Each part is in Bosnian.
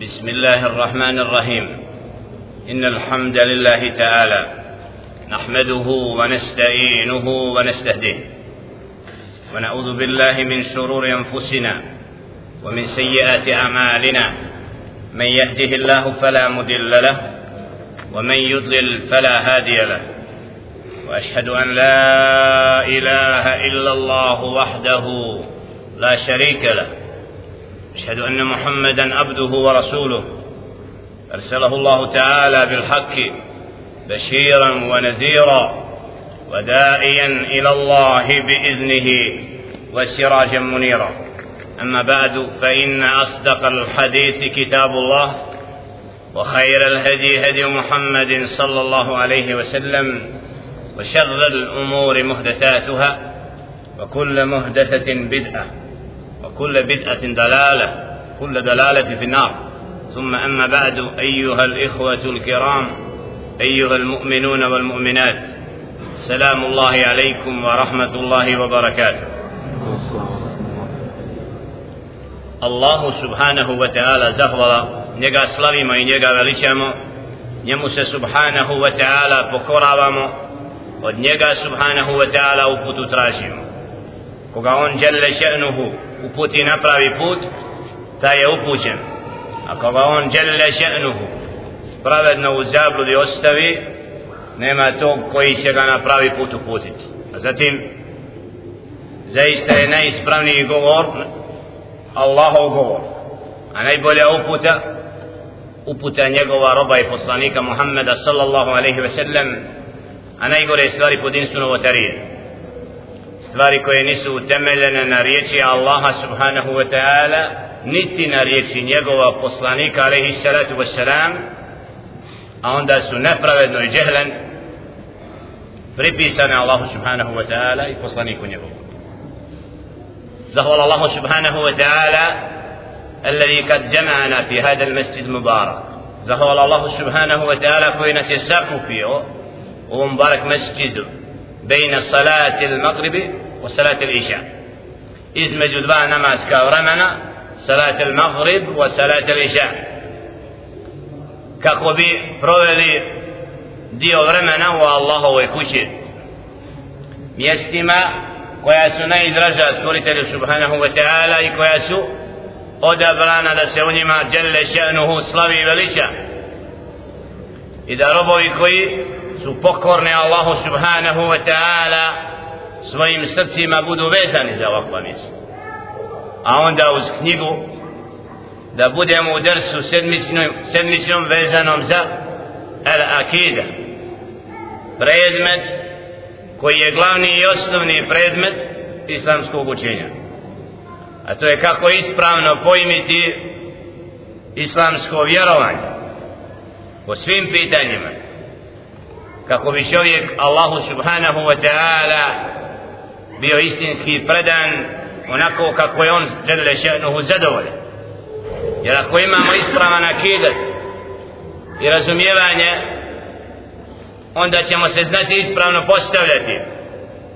بسم الله الرحمن الرحيم. إن الحمد لله تعالى نحمده ونستعينه ونستهديه. ونعوذ بالله من شرور أنفسنا ومن سيئات أعمالنا. من يهده الله فلا مضل له ومن يضلل فلا هادي له. وأشهد أن لا إله إلا الله وحده لا شريك له. أشهد أن محمدا عبده ورسوله. أرسله الله تعالى بالحق بشيرا ونذيرا وداعيا إلى الله بإذنه وسراجا منيرا. أما بعد فإن أصدق الحديث كتاب الله وخير الهدي هدي محمد صلى الله عليه وسلم وشر الأمور محدثاتها وكل محدثة بدعة. وكل بدعة دلالة كل دلالة في النار. ثم أما بعد أيها الإخوة الكرام أيها المؤمنون والمؤمنات سلام الله عليكم ورحمة الله وبركاته. الله سبحانه وتعالى زهولا njega slavimo i njega veličamo njemu se subhanahu wa ta'ala pokoravamo od njega subhanahu wa ta'ala uputu uputi na pravi put taj je upućen. A koga on žele še'nuhu pravedno u zabludi ostavi nema tog koji će ga na pravi put uputiti. A zatim zaista je najispravniji govor Allahov govor. A najbolja uputa uputa njegova roba i poslanika Muhammeda sallallahu alaihi ve sellem a najgore stvari po novotarije. Stvari koje nisu utemeljene na riječi Allaha subhanahu wa ta'ala niti na riječi njegova poslanika alaihi salatu wa salam a onda su nepravedno i džehlen pripisane Allahu subhanahu wa ta'ala i poslaniku njegovu zahvala Allahu subhanahu wa ta'ala الذي قد جمعنا في هذا المسجد المبارك زهول الله سبحانه وتعالى كوينا سيساقو فيه ومبارك مسجد بين صلاة المغرب وصلاة العشاء. إزمج دبا نماز كورمنا صلاة المغرب وصلاة العشاء. كاكو بي بروالي ديو ورمنا والله ويكوشي. ميستما كويا سناي درجة سبحانه سبحانه وتعالى كويا سو. Oda brana da se u njima djele še'nuhu slavi i su pokorne Allahu subhanahu wa ta'ala svojim srcima budu vezani za ovakva mjesta. A onda uz knjigu da budemo u drsu sedmičnom, sedmičnom vezanom za al akida predmet koji je glavni i osnovni predmet islamskog učenja. A to je kako ispravno pojmiti islamsko vjerovanje po svim pitanjima kako bi čovjek Allahu subhanahu wa ta'ala bio istinski predan onako kako je on žele še'nuhu zadovoljen jer ako imamo ispravan akidat i razumijevanje onda ćemo se znati ispravno postavljati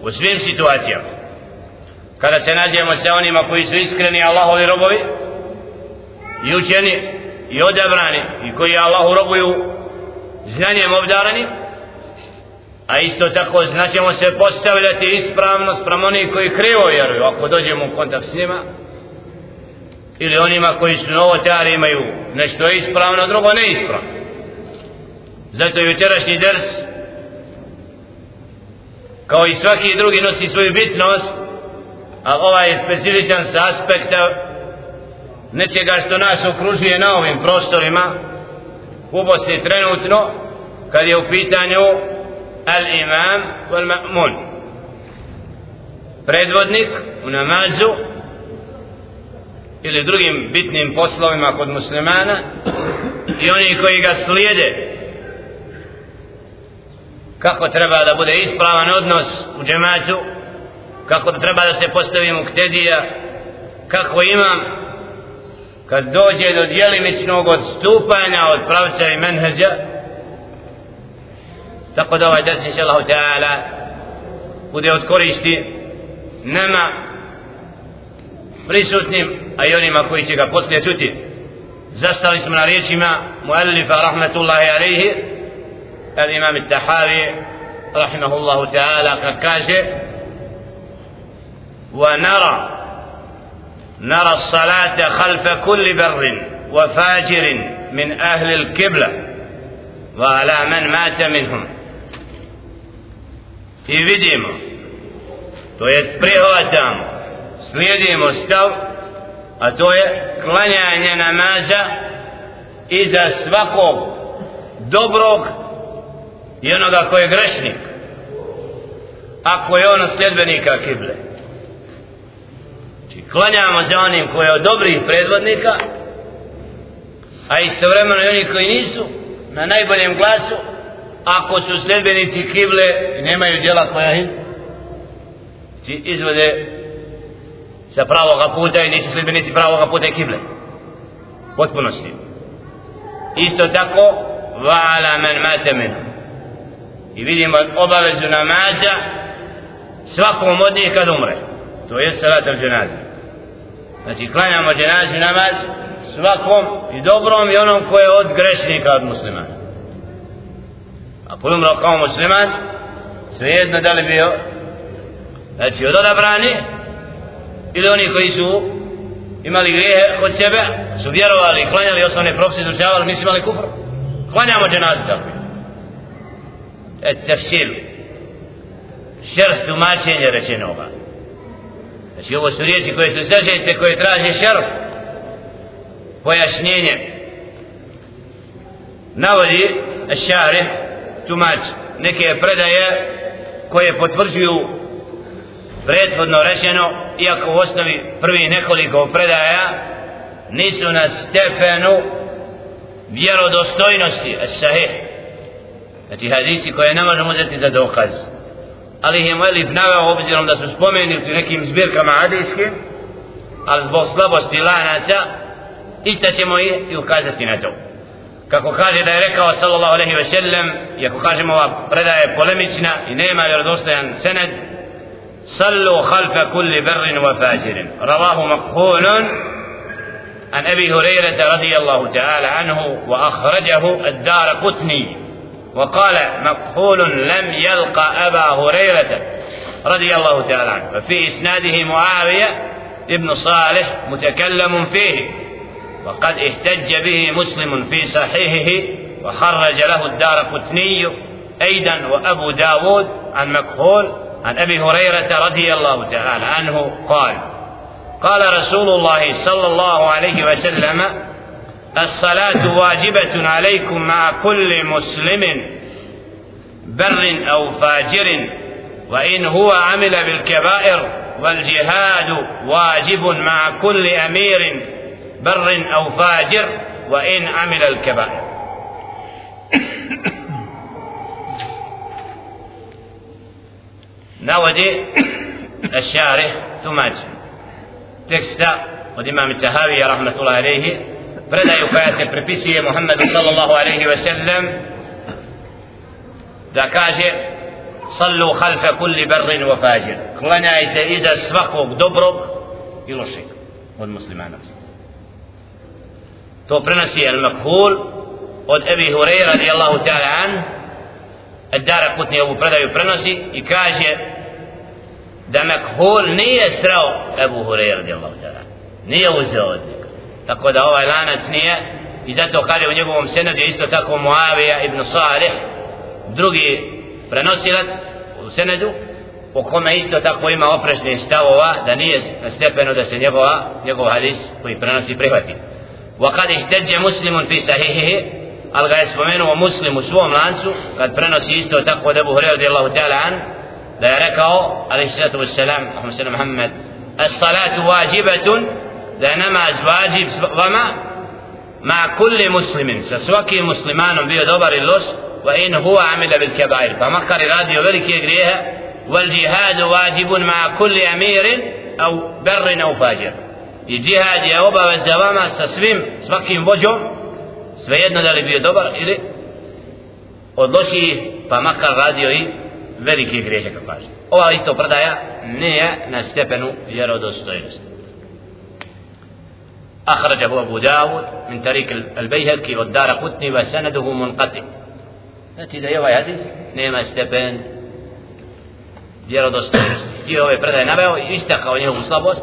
u svim situacijama. Kada se nađemo sa onima koji su iskreni Allahovi robovi i učeni i odabrani i koji Allahu robuju znanjem obdarani a isto tako znaćemo se postavljati ispravno sprem onih koji krivo vjeruju ako dođemo u kontakt s njima ili onima koji su novotari imaju nešto ispravno drugo neispravno. Zato je večerašnji ders kao i svaki drugi nosi svoju bitnost a ovaj je specifičan sa aspekta nečega što nas okružuje na ovim prostorima. U Bosni trenutno kad je u pitanju al-imam wal-ma'mun. Predvodnik u namazu ili drugim bitnim poslovima kod muslimana i oni koji ga slijede. Kako treba da bude ispravan odnos u džematu kako da treba da se postavi muktedija kako imam kad dođe do dijelimičnog odstupanja od pravca i menheđa tako da ovaj drs inša Allah ta'ala bude od koristi nama prisutnim a i onima koji će ga poslije čuti zastali smo na riječima muallifa rahmatullahi alaihi al imam tahavi rahimahullahu ta'ala kad kaže ونرى نرى الصلاة خلف كل بر وفاجر من أهل الكبلة وعلى من مات منهم i vidimo to je prihvatamo slijedimo stav a to je klanjanje namaza iza svakog dobrog i onoga koji je grešnik ako je ono sljedbenika kible. Znači klanjamo za onim koji je od dobrih predvodnika a istovremeno i oni koji nisu na najboljem glasu ako su sljedbenici kible i nemaju djela koja im izvode sa pravoga puta i nisu sljedbenici pravoga puta i kible. Potpunosti. Isto tako vala men mate men. I vidimo obavezu namaza svakom od njih kad umre. To je salat al dženazi. Znači klanjamo dženazi namaz svakom i dobrom i onom koje je od grešnika od muslimana ako je umro kao musliman svejedno da li bio znači od odabrani ili oni koji su imali grijehe kod sebe su vjerovali, klanjali osnovne propise izučavali, nisu imali kufr. Klanjamo dženazi tako et tefsir. Šerh tumačenje rečenoga znači ovo su riječi koje su sažete koje traže šerh. Pojašnjenje. Navodi šarih tumač neke predaje koje potvrđuju prethodno rečeno iako u osnovi prvi nekoliko predaja nisu na stefenu vjerodostojnosti sahih. Znači hadisi koje ne možemo uzeti za dokaz. Ali ih je Muelif naveo obzirom da su spomenuti nekim zbirkama hadijskim ali zbog slabosti lanaca i ćemo i ukazati na to. Kako kaže da je rekao sallallahu alaihi ve sellem i ako kažemo ova predaja je polemična i nema vjerodostojan sened sallu khalfa kulli berrin wa fajirin ravahu makhulun عن ابي هريره رضي الله تعالى عنه واخرجه الدار قطني وقال مكحول لم يلقى ابا هريره رضي الله تعالى عنه ففي اسناده معاويه ابن صالح متكلم فيه وقد احتج به مسلم في صحيحه وخرج له الدار قتني أيضا وأبو داود عن مكهول عن أبي هريرة رضي الله تعالى عنه قال قال رسول الله صلى الله عليه وسلم الصلاة واجبة عليكم مع كل مسلم بر أو فاجر وإن هو عمل بالكبائر والجهاد واجب مع كل أمير. بر أو فاجر وإن عمل الكبائر. نودي الشارح ثم تكستا قد إمام التهاوي رحمة الله عليه. فردا يقاس البربيسي محمد صلى الله عليه وسلم. دكاجة صلوا خلف كل بر وفاجر. كلنا إذا سبقوا دبرك يلوشك والمسلمان نفسه to prenosi al makhul od Ebi Hureyra radijallahu ta'ala an. Dara Kutni ovu predaju prenosi i kaže da makhul nije srao Ebu Hureyra radijallahu ta'ala nije uzeo od njega. Tako da ovaj lanac nije i zato kaže u njegovom senadu je isto tako Muavija ibn Salih drugi prenosilac u senadu po kome isto tako ima oprešnih stavova da nije na stepenu da se njegova, njegov hadis koji prenosi prihvati. وقد اهتج مسلم في صحيحه. ألغى يسمعينه مسلم سوى ملانسو قد برنس يستو تقوى أبو هريرة رضي الله تعالى عنه. لا يركه. عليه الصلاة والسلام. رحمه محمد محمد. الصلاة واجبة. ذا نماز واجب. وما؟ مع كل مسلم. سسوكي مسلمان بيو دوبر اللص وإن هو عمل بالكبائر. فمخر راديو بلك يقريها. والجهاد واجب مع كل أمير أو بر أو فاجر. i džihad je obavez za vama sa svim, svakim vođom svejedno da li bio dobar ili od loših pa makar radio i velike grijehe kako kaže ova isto predaja nije na stepenu vjerodostojnosti أخرجه أبو داود من طريق البيهقي والدار قطني وسنده منقطع Znači da je ovaj hadis nema stepen vjerodostojnosti. Dio ove predaje naveo i istakao njegovu slabost.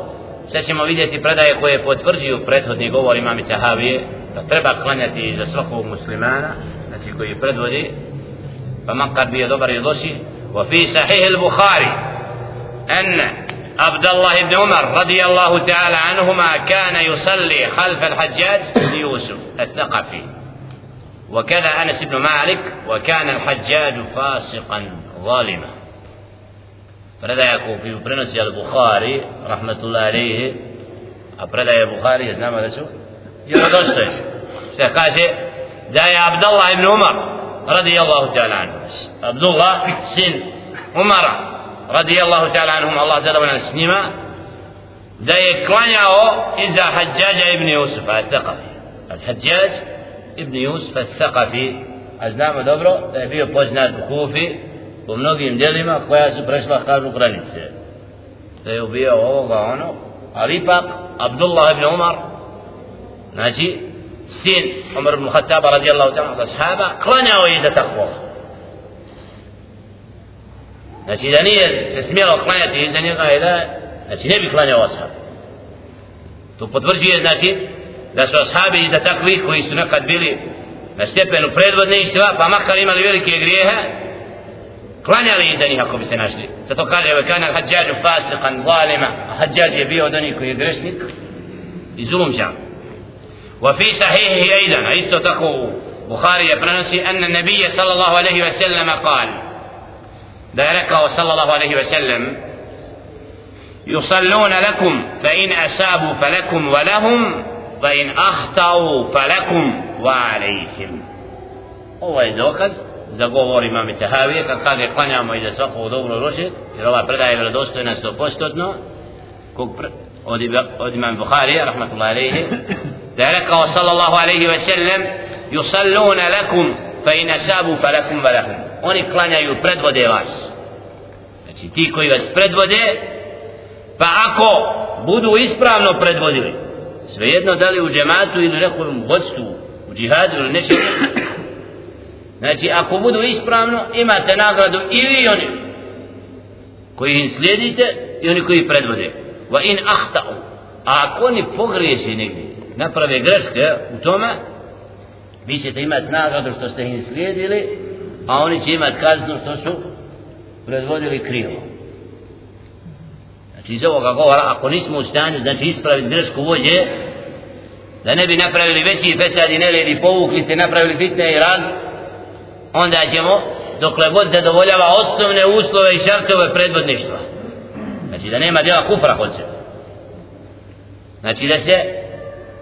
Sad ćemo vidjeti predaje koje potvrđuju prethodni govor imami Tahavije da treba klanjati za svakog muslimana, znači koji predvodi, pa makar bio dobar i loši. وفي صحيح البخاري أن عبد الله بن عمر رضي الله تعالى عنهما كان يصلي خلف الحجاج بن يوسف الثقفي وكذا أنس بن مالك وكان الحجاج فاسقا ظالما predaja koju prenosi al Bukhari rahmetullahi alejhi a predaja Bukhari znamo da su vjerodostojni se kaže da je Abdullah ibn Umar radijallahu ta'ala anhu Abdullah sin Umara radijallahu ta'ala anhum Allah zadovoljan s njima da je klanjao iza Hadjađa ibn Jusufa al-Thaqafi al-Hadjađ ibn Yusuf al-Thaqafi a znamo dobro da je bio poznat u Kufi po mnogim djelima koja su prešla kažu granice. Da je ubijao ovoga ono ali ipak Abdullah ibn Umar znači sin Umar ibn Khattaba radijallahu ta'ala od ashaba klanjao je za takvo. Znači da nije se smjelo klanjati iza njega je da znači ne bi klanjao ashab. To potvrđuje znači da su ashabi iza takvih koji su nekad bili na stepenu predvodništva pa makar imali velike grijehe klanjali iza njih ako bi se našli. Zato kaže ve kana hađađu fasikan zalima. A hađađ je bio od onih koji je grešnik i zulumčan وفي صحيحه أيضا أيضا تقو بخاري يبرنسي أن النبي صلى الله عليه وسلم قال ذلك صلى الله عليه وسلم يصلون لكم فإن أسابوا فلكم ولهم وإن أخطأوا فلكم وعليهم je dokaz za govor imame Tehavije kad kaže klanjamo i za svako dobro roše jer ova predaje je vredostojna 100% kog od, od imam Bukhari, rahmatullahi alaihi da je rekao sallallahu alaihi wa sallam yusalluna lakum fa in asabu fa lakum wa lahum. Oni klanjaju predvode vas. Znači ti koji vas predvode pa ako budu ispravno predvodili svejedno da li u džematu ili nekom vodstvu u džihadu ili nečem znači ako budu ispravno imate nagradu i vi oni koji im slijedite i oni koji predvode. Wa in ahtau a ako oni pogriješi negdje naprave greške u tome vi ćete imati nagradu što ste im slijedili a oni će imati kaznu što su predvodili krivo znači iz ovoga govora ako nismo u stanju znači ispraviti grešku vođe da ne bi napravili veći fesad i nered i povukli se napravili fitne i raz onda ćemo dokle god zadovoljava osnovne uslove i šartove predvodništva. Znači da nema djela kufra kod sebe. Znači da se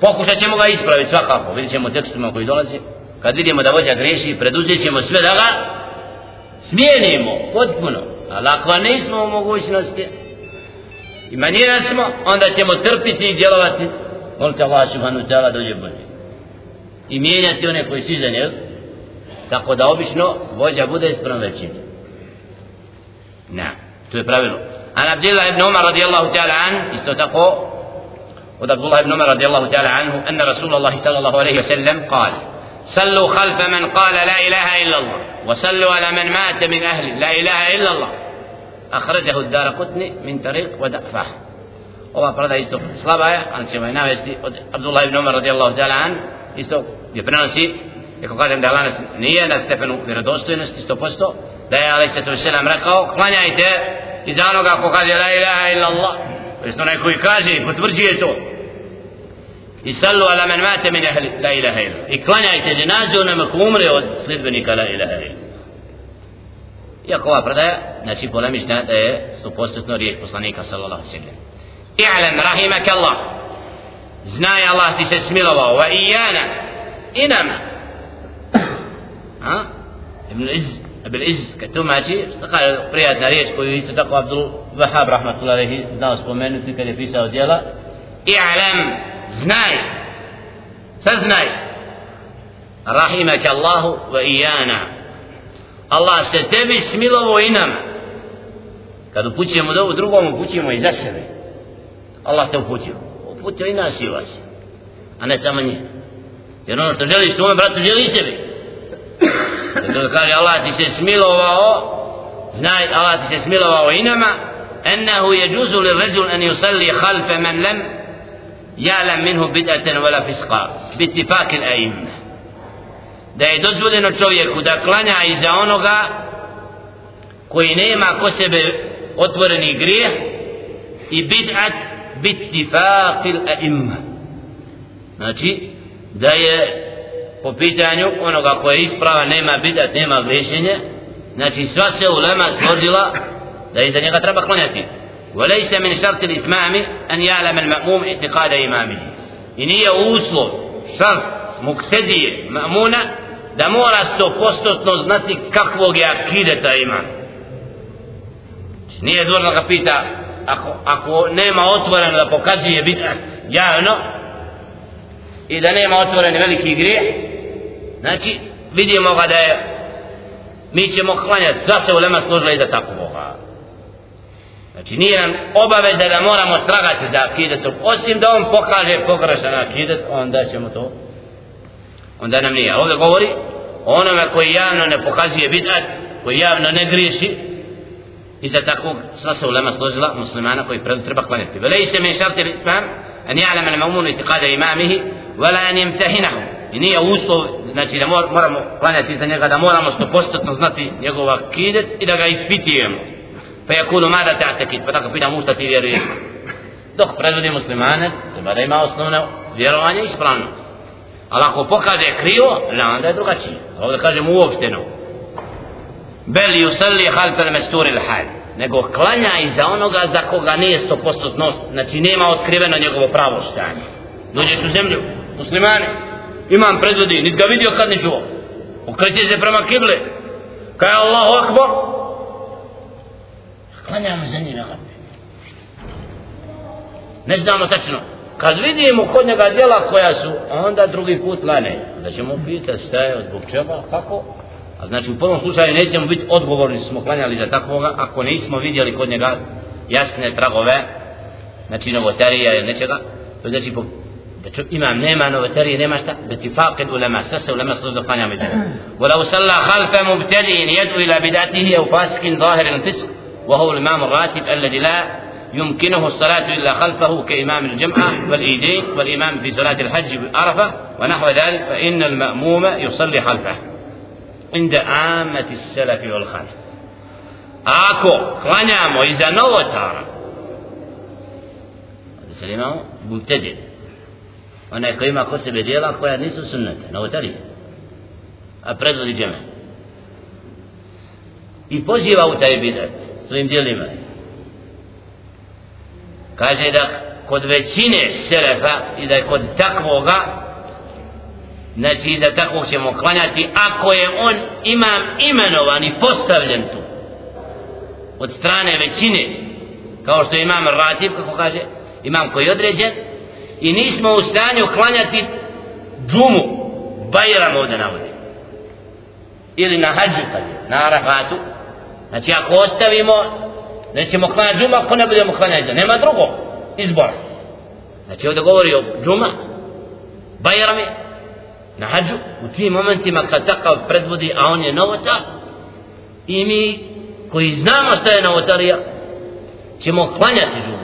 pokušat ćemo ga ispraviti svakako. Vidjet ćemo tekstima koji dolazi. Kad vidimo da vođa greši preduzet ćemo sve da ga smijenimo potpuno. Ali ako nismo u mogućnosti i manjera smo onda ćemo trpiti i djelovati. Molite Allah subhanu ta'ala dođe bolje. I mijenjati one koji su iza njega. Tako da obično vođa bude sprem većini na, to je pravilo an Abdillah ibn Umar radijallahu ta'ala an isto tako od Abdullah ibn Umar radijallahu ta'ala anhu anna Rasulullah sallallahu alaihi wa sallam قال صلوا خلف من قال لا إله إلا الله وصلوا على من مات من أهل لا إله إلا الله أخرجه الدار قطني من طريق ودأفه ova prada isto slaba je, ali ćemo je navesti od Abdullah ibn Umar radijallahu ta'ala an, isto gdje prenosi, Iako kažem da je lanac nije na stepenu vjerodostojnosti 100%, da je Ali se to rekao, klanjajte iz onoga ko kaže la ilaha illa Allah. To je onaj koji kaže i potvrđuje to. I sallu ala man mate min ahli la ilaha illa. I klanjajte ženazi onome ko umre od sljedbenika la ilaha illa. Iako ova predaja, znači polemična da je 100% riječ poslanika sallallahu sallam. I'lam rahimak Allah. Znaj Allah ti se smilovao. Wa iyana. Inama. إنما ها ابن العز ابن العز كتوم هاتي قال بريات ناريش كوي يستقى عبد الوهاب رحمة الله عليه زناو سبومين في كده في سعودية اعلم زناي سزناي رحمك الله وإيانا الله ستبي سميلو وإنما kad upućujemo dovu drugom upućujemo i za sebe Allah te uputio. Uputio i nas i vas. a ne samo njih jer ono što želiš svome bratu želi i sebi Kada kaže Allah ti se smilovao znaj Allah ti se smilovao i nama ennehu je džuzu li rezul en yusalli halfe men lem ja'lam minhu bid'atan wala fisqa bitifak al-a'imma da je dozvoljeno čovjeku da klanja iza onoga koji nema ko sebe otvoreni grijeh i bid'at bitifak al-a'imma znači da je po pitanju onoga koje je isprava nema bidat, nema grešenje znači sva se ulema složila da iza njega treba klanjati وليس من شرط الإتمام أن يعلم المأموم اعتقاد إمامه إن هي أوصل شرط مقتدي مأمونة da mora sto postotno znati kakvog je akideta ima nije dvorno ga pita ako, ako nema otvoreno da pokazuje bidat javno i da nema otvoren veliki grijeh znači vidimo ga da je mi ćemo klanjati sva se ulema služila i za takvoga. Znači nije nam obavez da moramo tragati za akidetom. Osim da on pokaže pogrešan akidet onda ćemo to onda nam nije. Ovdje govori onome koji javno ne pokazuje bidat koji javno ne griješi i za takvog sva se ulema složila muslimana koji treba klanjati. Velej se mi šalte an أن al-ma'mun itiqada imamihi wala an yamtahinahu i nije uslov znači da mor, moramo klanjati za njega da moramo stopostotno znati njegova kidet i da ga ispitujemo. Pa je kulo mada te atakit pa tako pitam usta ti vjeruješ. Dok prevodi muslimane treba da ima osnovno vjerovanje ispravno. Ali ako pokaže krivo la onda je drugačije. Ovdje kažem uopšteno. Bel yusalli khalfa al-mastur al-hal nego klanja i za onoga za koga nije 100% nos znači nema otkriveno njegovo pravo stanje. Dođeš u zemlju muslimani, imam predvodi, nit ga vidio kad ni čuo. Okreće se prema kible, kaj Allahu akbar, klanjamo za njega. Ne znamo tačno, kad vidimo kod njega djela koja su, onda drugi put lane. Da ćemo pitati staje od zbog čega, kako, A znači u prvom slučaju nećemo biti odgovorni smo klanjali za takvoga ako nismo vidjeli kod njega jasne tragove znači novotarija ili nečega to znači po, da čo, imam nema novotarije nema šta da ti faqid ulema sve se ulema slozo klanjamo za ولو صلى خلف مبتدئ يدعو إلى بدعته أو فاسق ظاهر الفسق وهو الإمام الراتب الذي لا يمكنه الصلاة إلا خلفه كإمام الجمعة والإيدين والإمام في صلاة الحج بعرفة ونحو ذلك فإن المأموم يصلي خلفه. عند عامة السلف والخلف. ako klanjamo iza novotara da se imamo mubtedi onaj koji ima kod sebe dijela koja nisu sunnete novotarije, a predvodi džeme. I poziva u taj bidat svojim dijelima kaže da kod većine selefa i da je kod takvoga znači da takvog ćemo klanjati ako je on imam imenovan i postavljen tu. Od strane većine. Kao što imam ratib kako kaže imam koji je određen i nismo u stanju klanjati džumu. Bajram ovdje navodi ili na hađu kad je, na arafatu. Znači ako ostavimo nećemo klanjati džuma ako ne budemo klanjati nema drugo izbora. Znači ovdje govori o džuma bajrami na hađu u tim momentima kad takav predvodi a on je novota i mi koji znamo šta je novotarija ćemo klanjati džumu.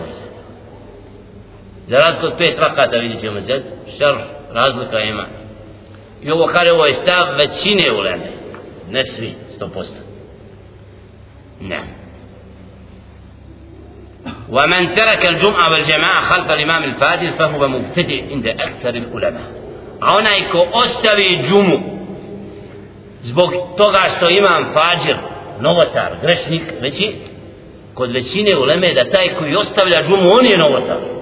Razliku od pet rakata vidjet ćemo se šar razlika ima i ovo kare ovo je stav većine uleme ne svi sto posto ne ومن ترك الجمعة والجماعة خلف الإمام الفاجر فهو مبتدئ عند أكثر العلماء onaj ko ostavi džumu zbog toga što imam fađir novotar, grešnik veći kod većine uleme da taj koji ostavlja džumu on je novotar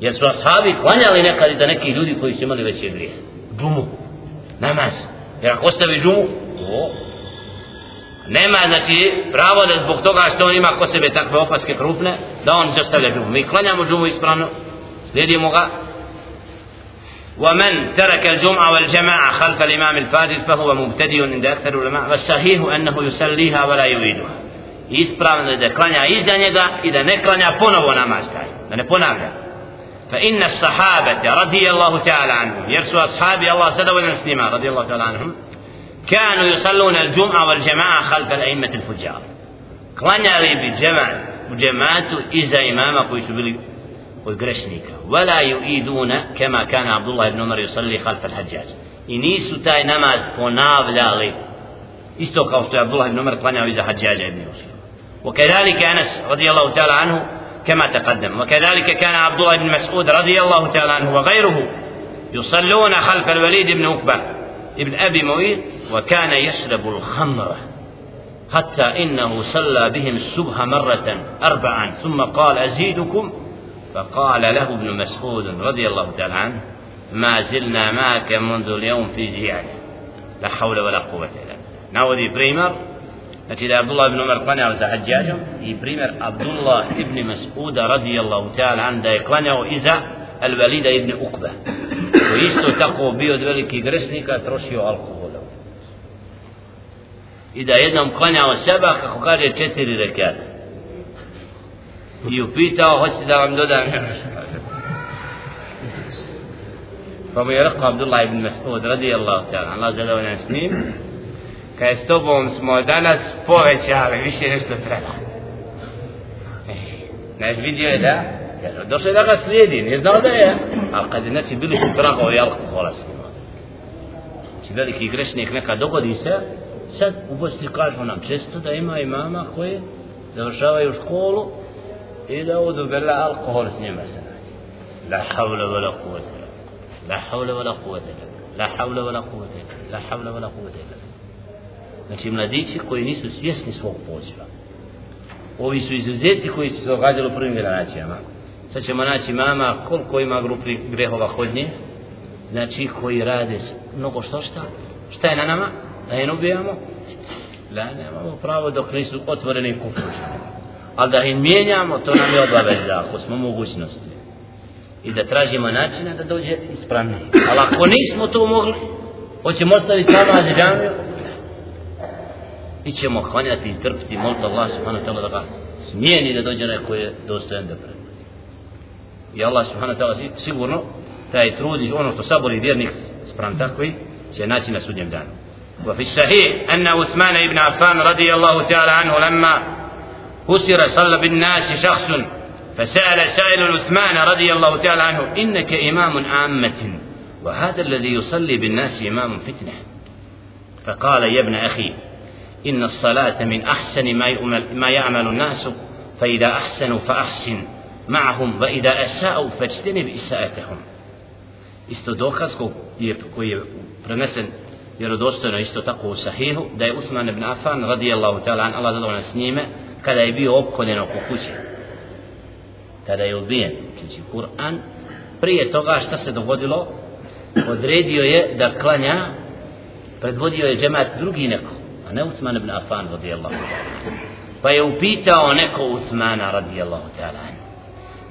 jer su ashabi klanjali nekad i da neki ljudi koji su imali veće grije džumu, namaz jer ako ostavi džumu to nema znači pravo da zbog toga što on ima ko sebe takve opaske krupne da on zastavlja džumu mi klanjamo džumu ispravno slijedimo ga ومن ترك الجمعة والجماعة خلف الإمام الفاضل فهو مبتدئ عند أكثر العلماء والصحيح أنه يصليها ولا يريدها ispravno da klanja iza njega i da ne klanja ponovo namaz taj da ne ponavlja فإن الصحابة رضي الله تعالى عنهم يرسو أصحابي الله سدى ونسلم رضي الله تعالى عنهم كانوا يصلون الجمعة والجماعة خلف الأئمة الفجار. قلنا لي بجمع بجماعة إذا إمام قويت والقرشنيك ولا يؤيدون كما كان عبد الله بن عمر يصلي خلف الحجاج. إنيس تاي نماز قناب لالي استوقع عبد الله بن عمر قلنا إذا حجاج ابن يوسف. وكذلك أنس رضي الله تعالى عنه كما تقدم. وكذلك كان عبد الله بن مسعود رضي الله تعالى عنه وغيره يصلون خلف الوليد بن عقبة ابن أبي مويد وكان يشرب الخمر حتى إنه صلى بهم الصبح مرة أربعا. ثم قال أزيدكم؟ فقال له ابن مسعود رضي الله تعالى عنه ما زلنا معك منذ اليوم في زيادة لا حول ولا قوة إلا بالله. ناودي بريمر Znači da je Abdullah ibn Umar klanjao za hađađom i primjer Abdullah ibn Mas'uda radijallahu ta'ala an da je klanjao iza Al-Valida ibn Ukba koji isto tako bio od velikih gresnika trošio alkohola i da jednom klanjao seba kako kaže četiri rekata i upitao hoćete da vam dodam pa mu je rekao Abdullah ibn Mas'ud radijallahu ta'ala Allah zadovoljan s njim kaj s tobom smo danas povećali više nešto treba. E, znaš vidio je da došao je da ga slijedi nije znao da je. Ali kad je znači bili su tragovi alkohola s njima. Znači veliki grešnik neka dogodi se sad u Bosni kažu nam često da ima i mama koje završavaju školu i da odu bela alkohol s njima se nađe. La havla vela kuvete. La havla vela kuvete. La havla vela kuvete. La havla vela kuvete znači mladići koji nisu svjesni svog poziva. Ovi su izuzeti koji su se događali u prvim generacijama. Sad ćemo naći mama koliko ima grupi grehova hodnje znači koji rade mnogo što šta? Šta je na nama? Da je ubijamo Da, nemamo pravo dok nisu otvoreni kufuži ali da im mijenjamo to nam je obaveza ako smo mogućnosti. I da tražimo načina da dođe ispravnije. Ali ako nismo to mogli hoćemo ostaviti namaz i džamiju? Mi ćemo hvanjati i trpiti moliti Allah subhanahu wa ta'ala da ga smijeni da dođe neko je dostojan da predvodi i Allah subhanahu wa ta'ala sigurno taj trudi ono što sabori vjernik sprem takvi će naći na sudnjem danu وفي الصحيح أن عثمان بن عفان رضي الله تعالى عنه لما كسر صلى بالناس شخص فسأل سائل عثمان رضي الله تعالى عنه إنك إمام عامة وهذا الذي يصلي بالناس إمام فتنة فقال يا ابن أخي إن الصلاة من أحسن ما يعمل, ما يعمل الناس فإذا أحسنوا فأحسن معهم وإذا أساءوا فاجتنب إساءتهم isto dokaz je, koji je prenesen vjerodostojno isto tako u sahihu da je Usman ibn Affan radijallahu ta'ala an Allah zadovoljna s njime kada je bio opkoljen oko kuće kada je ubijen znači Kur'an prije toga šta se dogodilo odredio je da klanja predvodio je džemat drugi neko ne Usman ibn Affan radijallahu ta'ala. Pa je upitao neko Usmana radijallahu ta'ala.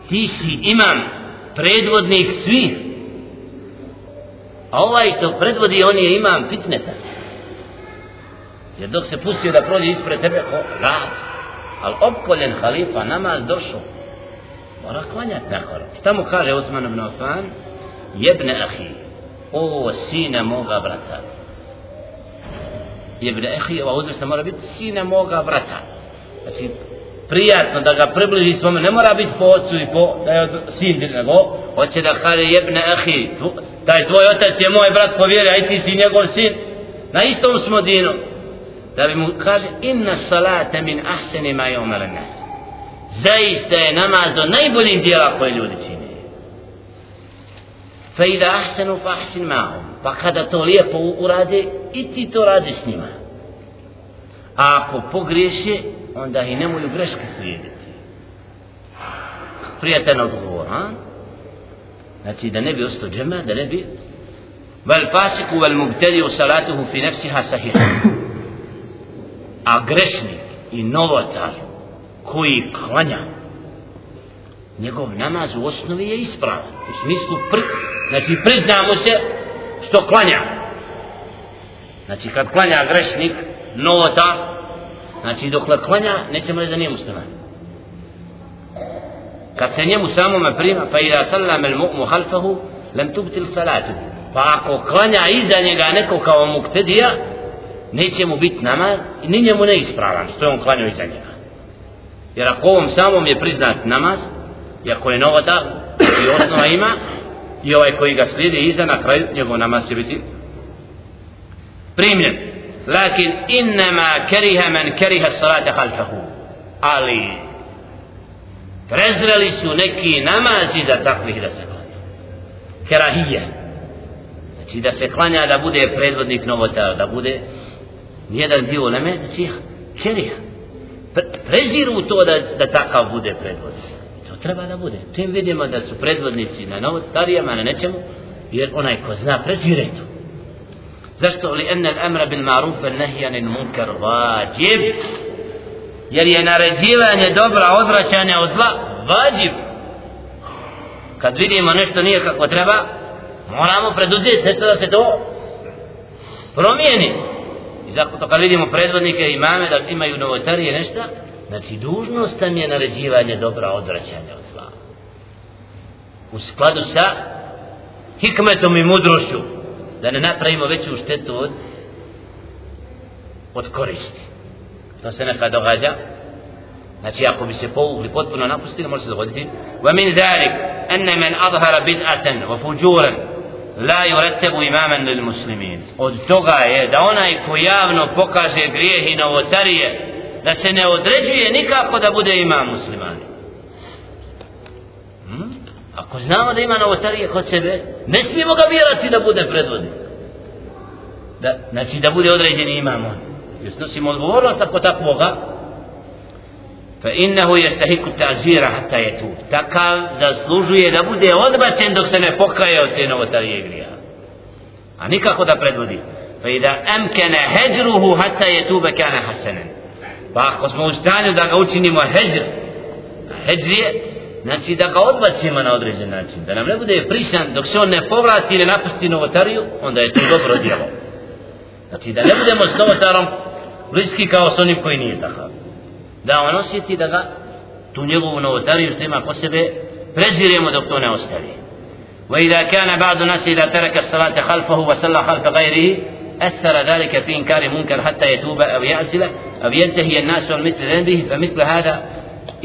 Ti si imam predvodnik svih. A ovaj što predvodi on je imam fitneta. Jer dok se pustio da prođe ispred tebe ko? Raz. Ali opkoljen halifa namaz došao. Mora klanjati na horo šta mu kaže Usman ibn Affan? Jebne ahi o sine moga brata ibn Ehi, ova udrsa mora biti sine moga brata. Znači, prijatno da ga približi svome, ne mora biti po ocu i po, da je sin, nego, hoće da kaže jebne Ehi, taj tvoj otac je moj brat po vjeri, aj ti si njegov sin, na istom smo dinu. Da bi mu kaže, inna salate min ahseni ma je umele nas. Zaista je namaz od najboljih dijela koje ljudi čine. Fa ida ahsenu fa ahsin ma'um. Pa kada to lijepo urade, i ti to radi s njima. A ako pogriješe, onda i nemoj greške slijediti. Prijatelj odgovor, a? Znači da ne bi ostao džema, da ne bi vel fasiku vel mubtedi u salatuhu fi nefsiha sahih. A grešnik i novotar koji klanja njegov namaz u osnovi je ispravan. U smislu, pri, znači priznamo se što klanja. Znači kad klanja grešnik, novota, znači dok klanja, nećemo reći da nije musliman. kad se njemu samome prima pa ila sallam al mu'mu halfahu lem tubtil salatu pa ako klanja iza njega neko kao muktedija neće mu biti namaz i ni njemu ne ispravan što je on klanio iza njega jer ako ovom samom je priznat namaz i ako je novota i osnova ima i ovaj koji ga slijedi iza na kraju njegov namaz će biti primljen. Lakin innama keriha man keriha salata halfahu. Ali prezreli su neki namazi za takvih da se klanja. Kerahije. Znači da se klanja da bude predvodnik novota da bude nijedan dio leme znači keriha preziru to da, da takav bude predvodnik treba da bude. Čim vidimo da su predvodnici na novotarijama na nečemu jer onaj ko zna prezire to. Zašto? Li enne l'amra bil maruf al nahjan munkar vađib jer je naređivanje dobra odvraćanja od zla vađib. Kad vidimo nešto nije kako treba moramo preduzeti nešto da se to promijeni. I zato kad vidimo predvodnike i imame da imaju novotarije nešto znači dužnost nam je naređivanje dobra odvraćanja od zla. U skladu sa hikmetom i mudrošću da ne napravimo veću štetu od od koristi. To se nekad događa. Znači ako bi se povukli potpuno napustili može se dogoditi. Wa min zalik مَنْ man بِدْعَةً bid'atan wa fujuran la yurattabu imaman lil muslimin. Od toga je da onaj ko javno pokaže grijeh i novotarije da se ne određuje nikako da bude imam muslimani hmm? ako znamo da ima novotarije kod sebe ne smijemo ga vjerati da bude predvodnik. Da, znači da bude određeni imam on. Jer snosimo odgovornost ako takvoga. Fa innahu yastahiku ta'zira hatta yatub takav zaslužuje da bude odbačen dok se ne pokaje od te novotarije grija. A nikako da predvodi. Fa idha amkana hajruhu hatta yatuba kana hasanan pa ako smo u stanju da ga učinimo hajr hajr je znači da ga odbacimo na određen način da nam ne bude prisan dok se on ne povrati ili napusti novotariju onda je to dobro djelo znači da ne budemo s novotarom bliski kao s onim koji nije takav da on osjeti da ga tu njegovu novotariju što ima po sebe preziremo dok to ne ostavi وإذا كان بعض الناس إذا ترك الصلاة خلفه وصلى خلف غيره أثر ذلك في إنكار منكر حتى يتوب أو يعزل أو ينتهي الناس مثل ذنبه فمثل هذا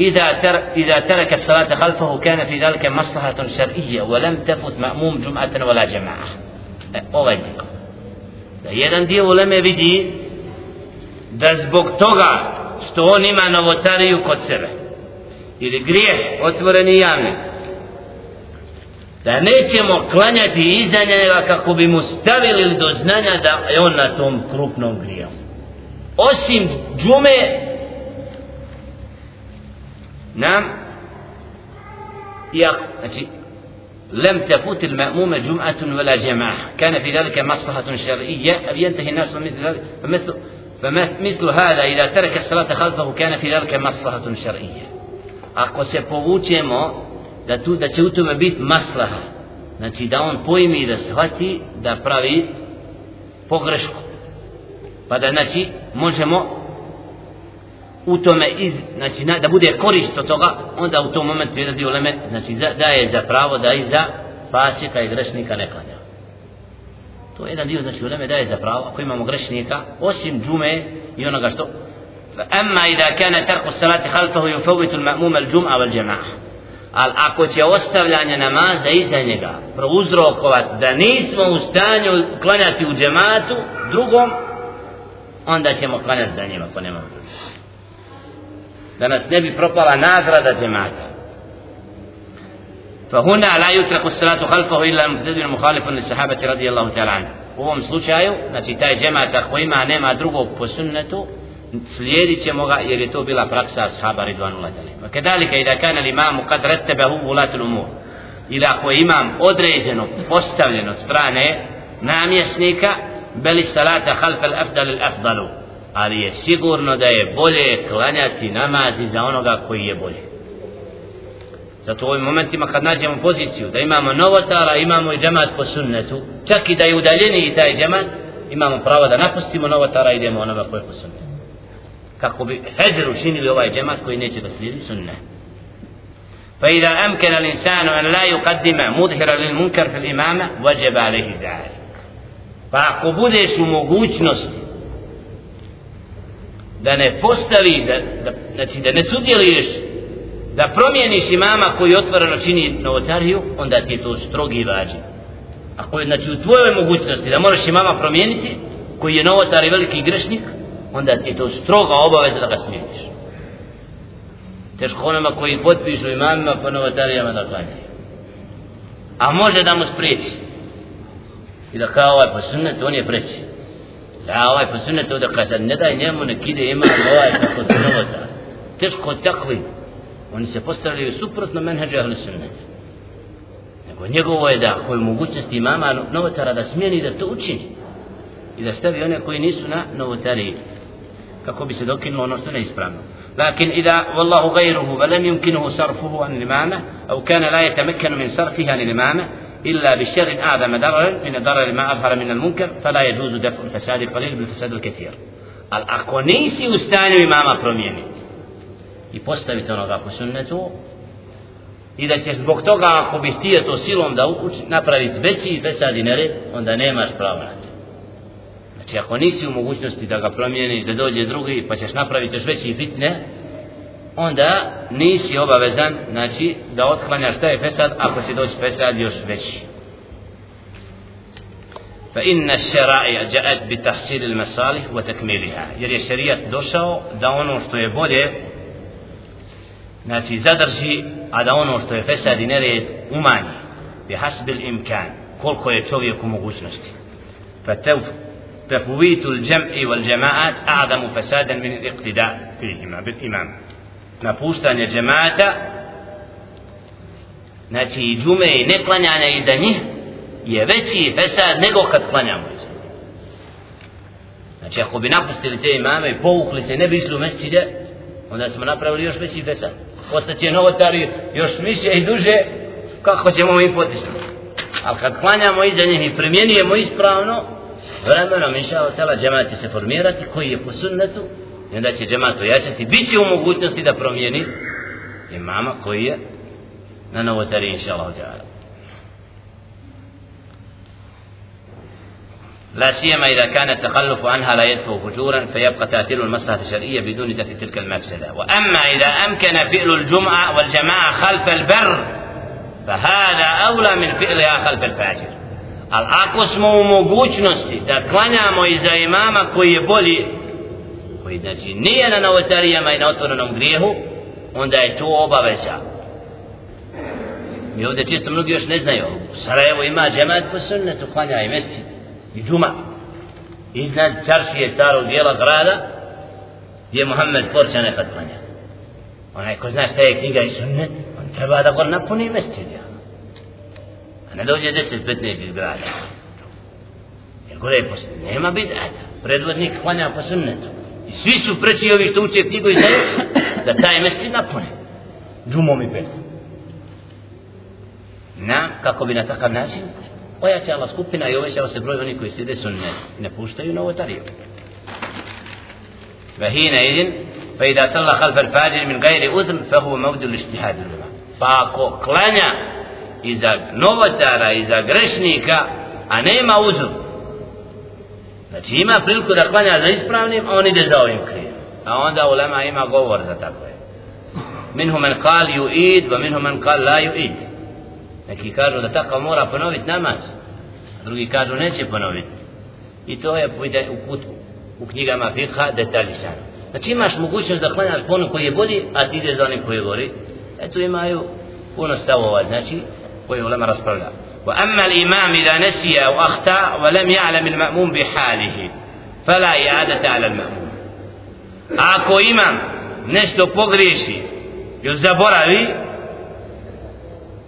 إذا تر إذا ترك الصلاة خلفه كان في ذلك مصلحة شرعية ولم تفت مأموم جمعة ولا جماعة. أوغيدك. jedan dio uleme vidi da zbog toga što on ima novotariju kod sebe ili grije otvoreni javni da nećemo klanjati iza njega kako bi mu stavili do znanja da je on na tom krupnom grijom osim džume. Nam ja, znači لم تفوت المأموم جمعة ولا جماعة كان في ذلك مصلحة شرعية أن ينتهي الناس من مثل ذلك فمثل, فمثل هذا إذا ترك الصلاة خلفه كان في ذلك مصلحة شرعية ako se povučemo da tu da će u tome biti maslaha znači da on pojmi da shvati da pravi pogrešku. pa da znači možemo u tome iz, znači da bude korist od toga onda u tom momentu jedan dio leme znači da je za pravo da i za fasika i grešnika ne klanja to je jedan dio znači uleme daje za pravo ako imamo grešnika osim džume i onoga što أما إذا كان ترك الصلاة خلفه يفوت المأموم الجمعة والجماعة ali ako će ostavljanje namaza iza njega prouzrokovati da nismo u stanju klanjati u džematu drugom onda ćemo klanjati za njima ako nemamo da nas ne bi propala nagrada džemata فهنا لا يترك الصلاة خلفه إلا المفتد المخالف للصحابة رضي الله تعالى عنه u ovom slučaju, znači taj džemat ako ima, nema drugog po sunnetu, slijedit ćemo ga jer je to bila praksa ashaba ridvanullah ta'ala. Kedalika i da kana l'imam kad rettebehu vulatul umur. Ili ako je imam određeno, postavljeno strane namjesnika, beli salata halfa l'afdal l'afdalu. Ali je sigurno da je bolje klanjati namazi za onoga koji je bolje. Zato u ovim momentima kad nađemo poziciju da imamo novotara, imamo i džemat po sunnetu, čak i da je udaljeni i taj džemat, imamo pravo da napustimo novotara i idemo onoga koji je po sunnetu kako bi heđer učinili ovaj džemat koji neće da slijedi sunne فإذا أمكن الإنسان أن لا يقدم مظهرا للمنكر في الإمامة وجب عليه ذلك pa ako budeš u mogućnosti da ne postavi da, da, znači da ne sudjeliš da promijeniš imama koji otvoreno čini novotariju onda ti je to strogi vađen. ako je znači u tvojoj mogućnosti da moraš imama promijeniti koji je novotar i veliki grešnik onda ti je to stroga obaveza da ga smijeniš teško onama koji potpišu imamima po novotarijama da klanjaju. A može da mu spriječi. I da kao ovaj po sunnetu on je preći da ovaj po sunnetu da kaže ne daj njemu nek ide imam ovaj kako se novotar teško takvi oni se postavljaju suprotno menheđu ahli sunneta nego njegovo je da koji mogućnosti imama novotara da smijeni da to učini i da stavi one koji nisu na novotariji kako bi se dokinulo ono što neispravno لكن إذا والله غيره ولم يمكنه صرفه عن الإمامة أو كان لا يتمكن من صرفه عن الإمامة إلا بشر أعظم ضرر من الضرر ما أظهر من المنكر فلا يجوز دفع الفساد القليل بالفساد الكثير Ako nisi u stanju imama promijeniti i postaviti onoga po sunnetu i da će zbog toga ako bi htio to silom da uči, napraviti veći fesad i nered, onda nemaš pravo na to. Znači ako nisi u mogućnosti da ga promijeni, da dođe drugi, pa ćeš napraviti još veći fitne, onda nisi obavezan, znači, da otklanjaš taj fesad, ako si doći fesad još veći. فإن الشرائع جاءت بتحصيل المصالح وتكميلها jer je šerijat došao da ono što je bolje znači zadrži a da ono što je fesad i nered umanji bi hasbil imkan koliko je čovjek u mogućnosti فتفويت الجمع والجماعات أعظم فسادا من الاقتداء فيهما بالإمام napuštanje džemata znači i džume i neklanjanja i da njih je veći fesad nego kad klanjamo znači ako bi napustili te imame i povukli se ne bi išli u mesčide onda smo napravili još veći fesad. Ostaće novotari još više i duže kako ćemo mi potisnuti ali kad klanjamo iza njih i primjenujemo ispravno vremenom inša Allah džemat će se formirati koji je po sunnetu i onda će džemat ojačati. Bit će u mogućnosti da promijeni imama koji je na novotari inša Allah لا سيما إذا كان التخلف عنها لا يدفع فجورا فيبقى تأثير المصلحة الشرعية بدون دفع تلك المفسدة وأما إذا أمكن فعل الجمعة والجماعة خلف البر فهذا أولى من فعلها خلف الفاجر Ali ako smo u mogućnosti da klanjamo iza imama koji je bolji, koji znači nije na novotarijama i na otvorenom grijehu, onda je to obaveza. Mi ovdje čisto mnogi još ne znaju. U Sarajevo ima džemat po sunnetu, klanja i mesti i džuma. Iznad čaršije starog dijela grada gdje je Muhammed Porća nekad klanja. Onaj ko zna šta je knjiga i sunnet on treba da gor napuni mesti a ne dođe 10-15 iz grada. Jer gore je posljedno nema bidata. Predvodnik klanja po sunnetu. I svi su preći ovi što uče knjigu i znaju da taj mjesec napune. Džumom i petom. Na, kako bi na takav način, ojačala skupina i ovećava se broj oni koji slide su ne, ne puštaju na ovotariju. Vahina idin, fa idha salla khalfa al-fajr min gajri uzm, fa huwa mavdu l-ištihadu. Pa ako klanja iza novotara, iza grešnika, a nema uzm, Znači ima priliku da klanja za ispravnim, a on ide za ovim krijem. A onda ulema ima govor za takve. Minhu men kal yu'id, wa minhu men kal la yu'id. Neki kažu da takav mora ponoviti namaz. A drugi kažu neće ponoviti. I to je u, kutu, u knjigama fiqha detaljisano. Znači imaš mogućnost da klanjaš po koji je bolji, a ti ideš za onim koji je gori. Eto imaju puno stavova, znači, koji ulema raspravlja. وأما الإمام إذا نسي أو أخطأ ولم يعلم المأموم بحاله فلا إعادة على المأموم. أكو إمام نشتو بغريشي يزبر بي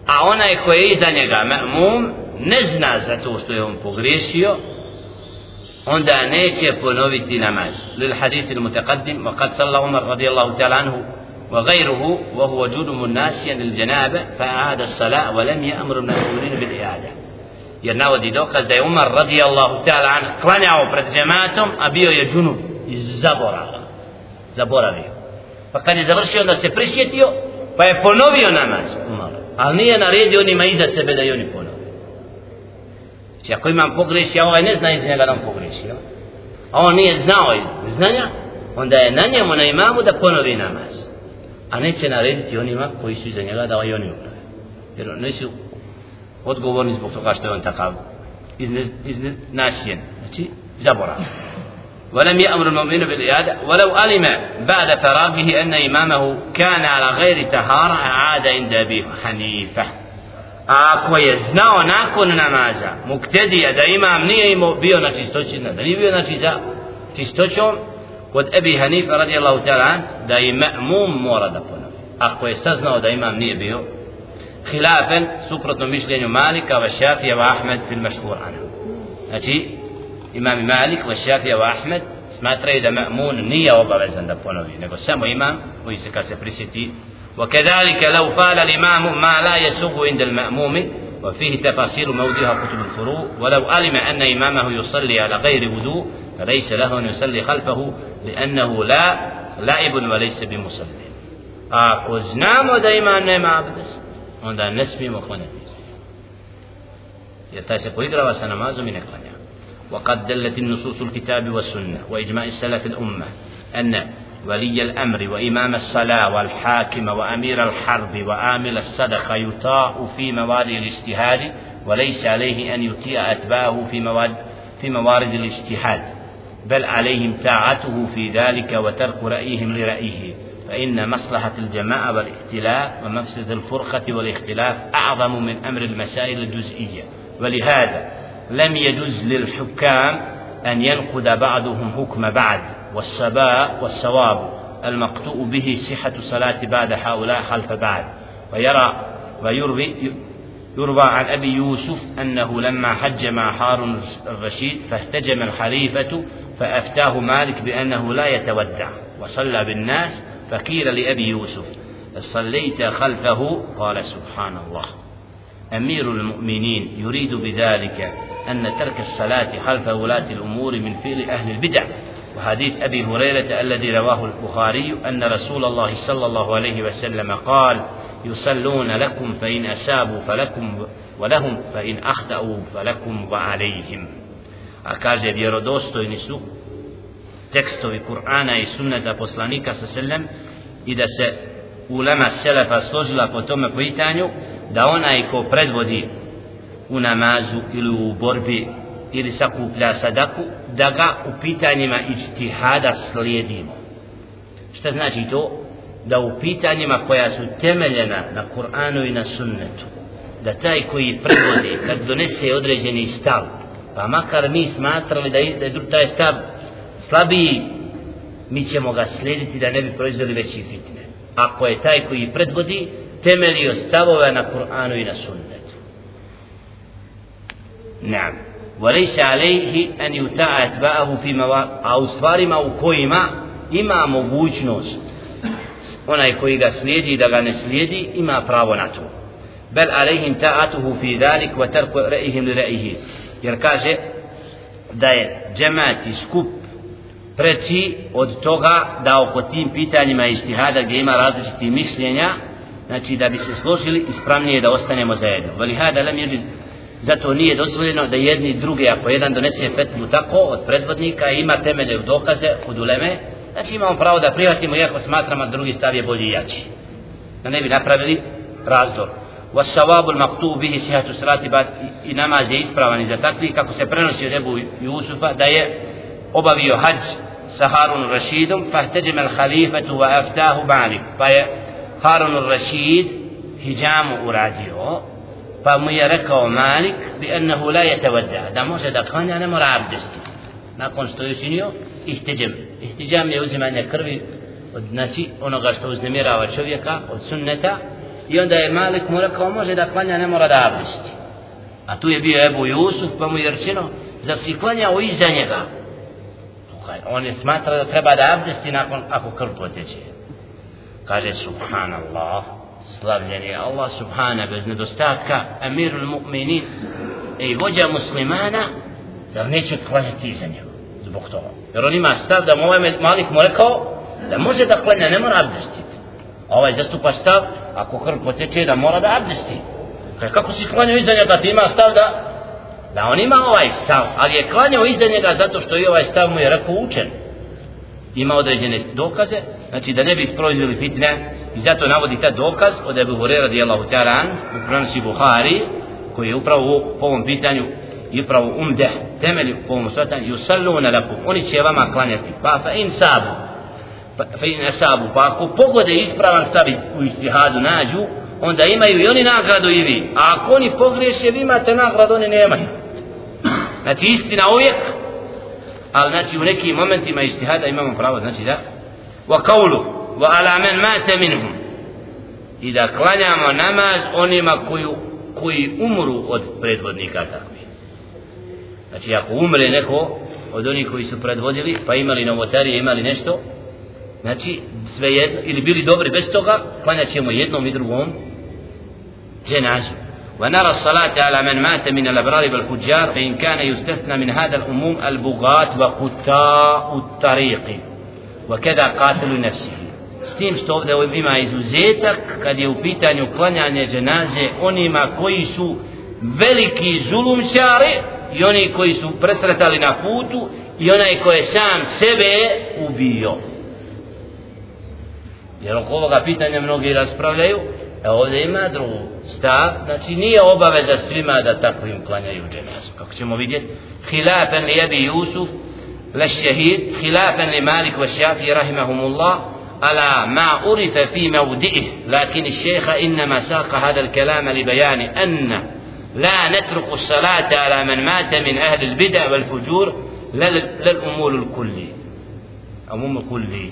إكو إذا نقع مأموم نزنا زتو سيهم بغريشيو عند نيتي بنوبتي نماز. للحديث المتقدم وقد صلى عمر رضي الله تعالى عنه وغيره وهو جنب ناسيا للجنابة فأعاد الصلاة ولم يأمر المأمورين بالإعادة jer navodi dokaz da je Umar radijallahu ta'ala an klanjao pred džematom a bio je džunub iz zaborava zaboravio pa kad je završio onda se prisjetio pa je ponovio namaz umalo ali nije naredio onima iza sebe da i oni ponovi znači ako imam pogreši a ovaj ne zna iz njega da on pogreši a on nije znao iz znanja onda je na njemu na imamu da ponovi namaz a neće narediti onima koji su iza njega da i oni uprave. Jer oni su odgovorni zbog toga što je on takav iznasijen, znači zaborav. ولم يأمر المؤمن بالعيادة ولو علم بعد فراغه أن إمامه كان على غير تهارة عاد عند أبي حنيفة أكو يزنع ناكو نمازا مقتدي أدى إمام نيه بيو نتيستوشنا دني بيو نتيستوشنا kod Ebi Hanifa radijallahu ta'ala da i ma'mum mora da ponovi ako je saznao da imam nije bio hilafen suprotno mišljenju Malika va Šafija va Ahmed fil mašhur anhu znači imam Malik va Šafija va Ahmed smatraju da ma'mun nije obavezan da ponovi nego samo imam koji se kad se prisjeti وكذلك لو فعل الإمام ما لا يسوغ عند المأموم وفيه تفاصيل موضوعها كتب الفروع ولو علم أن إمامه يصلي على غير وضوء فليس له أن يصلي خلفه لأنه لا لعب وليس بمصلي. ako znamo da ima nema abdest onda ne smijemo klanjati jer taj se poigrava وقد دلت النصوص الكتاب والسنة وإجماع السلف الأمة أن ولي الأمر وإمام الصلاة والحاكم وأمير الحرب وآمل الصدقة يطاع في موارد الاجتهاد وليس عليه أن يطيع أتباعه في موارد في موارد الاجتهاد. بل عليهم طاعته في ذلك وترك رأيهم لرأيه. فإن مصلحة الجماعة والائتلاف ومفسد الفرقة والاختلاف أعظم من أمر المسائل الجزئية. ولهذا لم يجوز للحكام أن ينقد بعضهم حكم بعد والسباء والسواب المقطوع به صحة صلاة بعد هؤلاء خلف بعد. ويرى ويروي يروى عن أبي يوسف أنه لما حج مع هارون الرشيد فاحتجم الخليفة فأفتاه مالك بأنه لا يتودع وصلى بالناس فقيل لأبي يوسف صليت خلفه؟ قال سبحان الله أمير المؤمنين يريد بذلك أن ترك الصلاة خلف ولاة الأمور من فعل أهل البدع وحديث أبي هريرة الذي رواه البخاري أن رسول الله صلى الله عليه وسلم قال يصلون لكم فإن أسابوا فلكم ولهم فإن أخطأوا فلكم وعليهم. a kaže vjerodostojni su tekstovi Kur'ana i sunneta poslanika sa sellem i da se ulema selefa složila po tome pitanju da onaj ko predvodi u namazu ili u borbi ili sakuplja sadaku da ga u pitanjima ištihada slijedimo šta znači to? da u pitanjima koja su temeljena na Kur'anu i na sunnetu da taj koji predvodi kad donese određeni stav pa makar mi smatrali da je, da je taj stav slabiji mi ćemo ga slijediti da ne bi proizveli veći fitne ako je taj koji predvodi temelio stavove na Kur'anu i na sunnetu Naam. وليس عليه أن يطاع أتباعه في مواقع أو stvarima u kojima ima mogućnost onaj koji ga slijedi da ga ne slijedi ima pravo na to bel alejhim ta'atuhu fi zalik wa tarku ra'ihim li ra'ihi jer kaže da je džemat i skup preći od toga da oko tim pitanjima istihada gdje ima različiti mišljenja znači da bi se složili ispravnije da ostanemo zajedno. Veli hada lem jeđi zato nije dozvoljeno da jedni druge ako jedan donese fetvu tako od predvodnika ima temelje u dokaze od uleme znači imamo pravo da prihvatimo iako smatramo da drugi stav je bolji i jači. Da ne bi napravili razdor. والسواب المكتوب به صحة الصلاة بعد نماز يسبراني إذا تكلي كاكو سبرنسي أبو يوسف داية أبو حج سهار الرشيد فاحتجم الخليفة وأفتاه مالك فهي هارون الرشيد هجام أراديو فمي ركو مالك بأنه لا يتودع. هذا موسى دا قان أنا مرعب جستي. نقول ستويسينيو اهتجم اهتجام يوزم أن يكربي od nasi onoga što uznemirava čovjeka i onda je Malik mu rekao može da klanja ne mora da abdesti a tu je bio Ebu Jusuf pa mu je rečeno da si klanjao iza njega? On je smatra da treba da abdesti nakon ako krv poteče. Kaže subhanallah slavljen je Allah subhana bez nedostatka amirul mu'minin. E, I vođa muslimana da neće klanjati iza njega zbog toga? Jer on ima stav da mu ovaj Malik mu rekao da može da klanja ne mora abdestiti A ovaj zastupa stav, ako krv poteče, da mora da abdesti. Kaj, kako si klanjao iza njega, ti ima stav da, da on ima ovaj stav, ali je klanjao iza njega zato što i ovaj stav mu je rekao učen. Ima određene dokaze, znači da ne bi isproizvili fitne, i zato navodi ta dokaz od Ebu Hurera radijallahu ta'ala u prenosi Buhari, koji je upravo po ovom pitanju i upravo umde temelju po ovom svatanju yusallu lakum oni će vama klanjati pa fa in sabu pa, fa pa ako pogode ispravan stav u istihadu nađu onda imaju i oni nagradu i vi. A ako oni pogriješe vi imate nagradu oni nemaju. Znači istina uvijek ali znači u nekim momentima istihada imamo pravo znači da? Wa kaulu, wa ala men mata minhum. I da klanjamo namaz onima koji koji umru od predvodnika takvi. Znači ako umre neko od onih koji su predvodili, pa imali novotarije, imali nešto, znači sve jedno, ili bili dobri bez toga, klanjat ćemo jednom i drugom dženazu. ونرى الصلاة على من مات من الأبرار والفجار فإن كان يستثنى من هذا الأموم البغاة وقتاء الطريق وكذا قاتل نفسه s tim što ovdje ima izuzetak kad je u pitanju klanjanje dženaze onima koji su veliki zulumčari i oni koji su presretali na putu i onaj koji je sam sebe ubio jer oko ovoga pitanja mnogi raspravljaju a ovdje ima drugu stav. Znači nije obaveza svima da tako im klanjaju dženazu. Kako ćemo vidjeti? Hilafen li jebi Jusuf للشهيد خلافا لمالك والشافعي رحمهم الله على ما عرف في موضعه لكن الشيخ إنما ساق هذا الكلام لبيان أن لا نترك الصلاة على من مات من أهل البدع والفجور للأمور الكلي أمور الكلي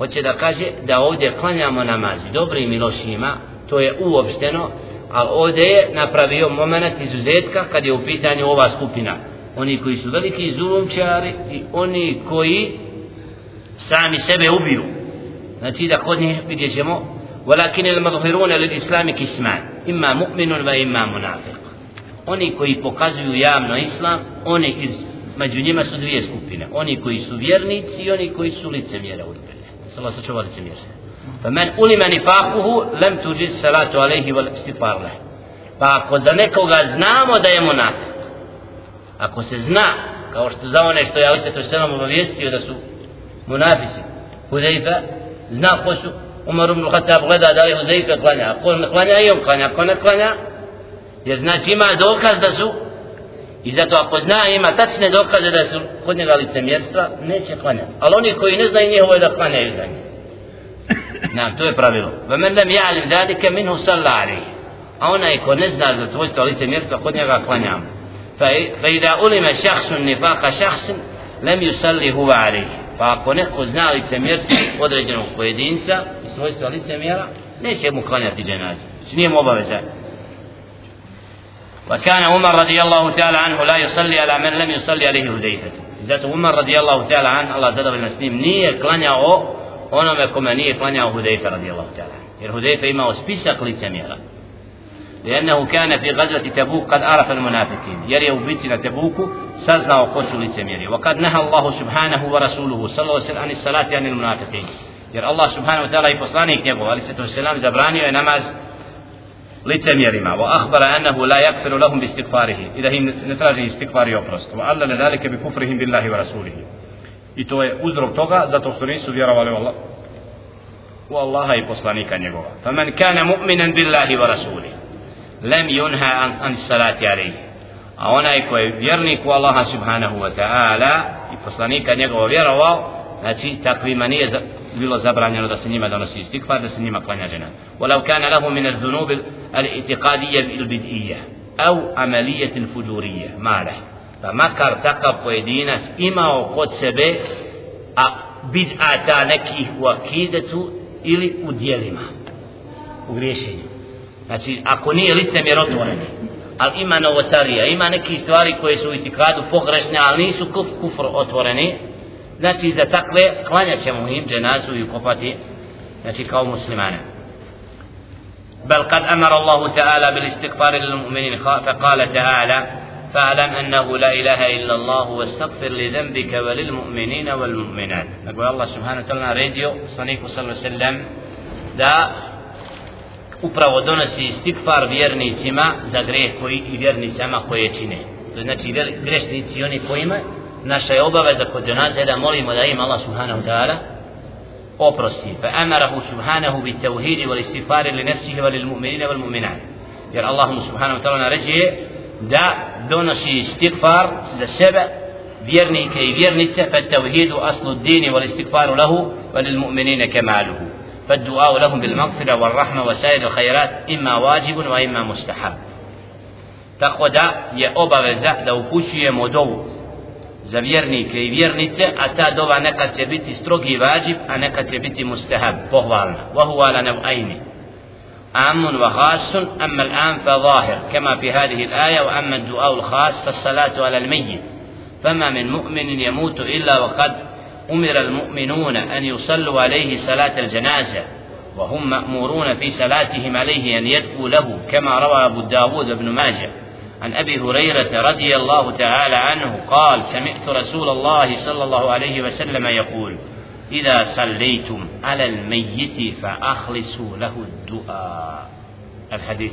hoće da kaže da ovdje klanjamo namazi dobrim i lošima to je uopšteno ali ovdje je napravio moment izuzetka kad je u pitanju ova skupina oni koji su veliki zulumčari i oni koji sami sebe ubiju znači da kod njih vidjet ćemo ولكن المظهرون للإسلام كسمان إما مؤمن وإما منافق oni koji pokazuju javno islam oni iz među njima su dvije skupine oni koji su vjernici i oni koji su licemjere udbene Sala se čuva licemjerstva. Pa men ulime nifakuhu, lem tuđi salatu alaihi wal istifar leh. Pa ako za nekoga znamo da je monafik, ako se zna, kao što za one što je Ali Sato Selam obavijestio da su monafici, Hudejfa, zna ko su, Umar ibn Khattab gleda da li Hudejfa klanja, ako ne klanja i on klanja, ako ne klanja, jer znači ima dokaz da su i zato ako zna ima tačne dokaze da su kod njega licemjerstva neće klanjati ali oni koji ne znaju njihovo je da klanjaju za njih Nam, to je pravilo. Wa man lam ya'lam zalika minhu salla alayhi. A onaj ko ne zna za tvojstvo licemjerstva, kod njega klanjamo. Fa idha ulima shakhsun nifaqa shakhsin, lam yusalli huwa alayhi. Pa ako neko zna licemjerstvo određenog pojedinca i svojstva licemjera, neće mu klanjati dženaze. Znači nije mu obaveza. وكان عمر رضي الله تعالى عنه لا يصلي على من لم يصلي عليه هديفة zato Umar radijallahu ta'ala an Allah zadovoljna s njim nije klanjao onome kome nije klanjao Hudejfa radijallahu ta'ala jer Hudejfa imao spisak licemjera لأنه كان في غزوة تبوك قد عرف المنافقين يري وبيتنا تبوك سزنا وقصوا لسميري وقد نهى الله سبحانه ورسوله صلى الله عليه وسلم عن الصلاة عن المنافقين jer Allah subhanahu wa ta'ala i poslanik njegov ali se to selam zabranio je namaz licemjerima wa akhbara annahu la yaghfiru lahum bi istighfarihi i da im ne traži istighfar i oprost wa alla lidhalika bi kufrihim billahi wa rasulihi i to je uzrok toga zato što nisu vjerovali u Allah u Allaha i poslanika njegova faman kana mu'minan billahi wa rasulihi lem yunha an, an salati alayhi a onaj ko je vjernik u Allaha subhanahu wa ta'ala i poslanika njegova vjerovao znači takvima nije bilo zabranjeno da se njima donosi istikfar da se njima klanja džena walau kana lahu min al-dhunub al-i'tiqadiyya al-bid'iyya au amaliyat al-fujuriyya mala pa makar takav pojedinac imao kod sebe a bid'ata nekih u akidetu ili u dijelima u griješenju znači ako nije licemjer otvoreni ali ima novotarija ima neki stvari koje su u itikadu pogrešne ali nisu kuf, kufr otvoreni znači za takve klanjat ćemo im dženazu i ukopati بل قد أمر الله تعالى بالاستغفار للمؤمنين فقال تعالى فاعلم أنه لا إله إلا الله واستغفر لذنبك وللمؤمنين والمؤمنات نقول الله سبحانه وتعالى راديو صنيك صلى الله عليه وسلم دا أبرا ودونسي استغفار بيرني سما زغريه كوي بيرني سما خويتيني فنتي بيرني سيوني كويمه naša je obaveza kod dženaze da molimo da im Allah subhanahu ta'ala oprosti. Fa amarahu subhanahu bi tevhidi wal istifari li nefsihi wal mu'minina wal mu'minat. Jer Allah subhanahu ta'ala naređuje da donosi istikfar za sebe vjernike i vjernice fa tevhidu aslu dini wal istikfaru lahu wal mu'minina kemaluhu. فالدعاء لهم بالمغفرة والرحمة وسائر الخيرات إما واجب وإما مستحب tako da je obaveza da upućujemo dovu za vjernike i vjernice, a ta dova nekad će biti strogi vađib, a nekad će biti mustahab, pohvalna. Wahu ala nev'ajni. عام وخاص أما الآن فظاهر كما في هذه الآية وأما الدعاء الخاص فالصلاة على الميت فما من مؤمن يموت إلا وقد أمر المؤمنون أن يصلوا عليه صلاة الجنازة وهم مأمورون في صلاتهم عليه أن يدعوا له كما روى أبو داود بن ماجه عن أبي هريرة رضي الله تعالى عنه قال سمعت رسول الله صلى الله عليه وسلم يقول إذا صليتم على الميت فأخلصوا له الدعاء الحديث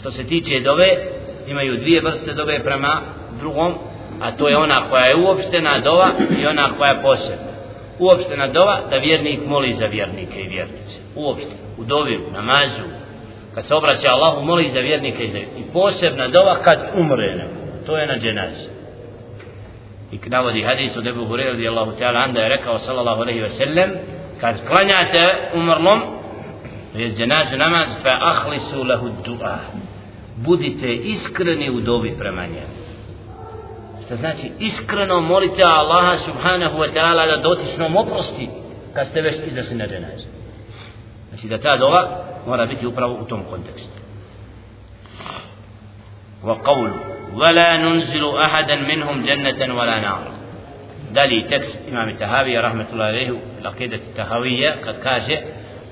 što se tiče dove imaju dvije vrste dove prema drugom a to je ona koja je uopštena dova i ona koja je posebna uopštena dova da vjernik moli za vjernike i vjernice uopštena, u dovi, u namazu kad se obraća Allahu moli za vjernike i, za i posebna dova kad umre to je na dženazi. I navodi hadis od Ebu Hureyre radi Allahu ta'ala anda je rekao sallallahu alaihi ve sellem kad klanjate umrlom to je dženazu namaz fa ahlisu lahu du'a. Budite iskreni u dobi prema njemu. Što znači iskreno molite Allaha subhanahu wa ta'ala da dotičnom oprosti kad ste već izašli na dženazu. Znači da ta dova mora biti upravo u tom kontekstu wa qawlu ولا ننزل أحدا منهم جنة ولا نار دالي تكس إمام التهاوي رحمة الله عليه العقيدة التهاوية قد كاشه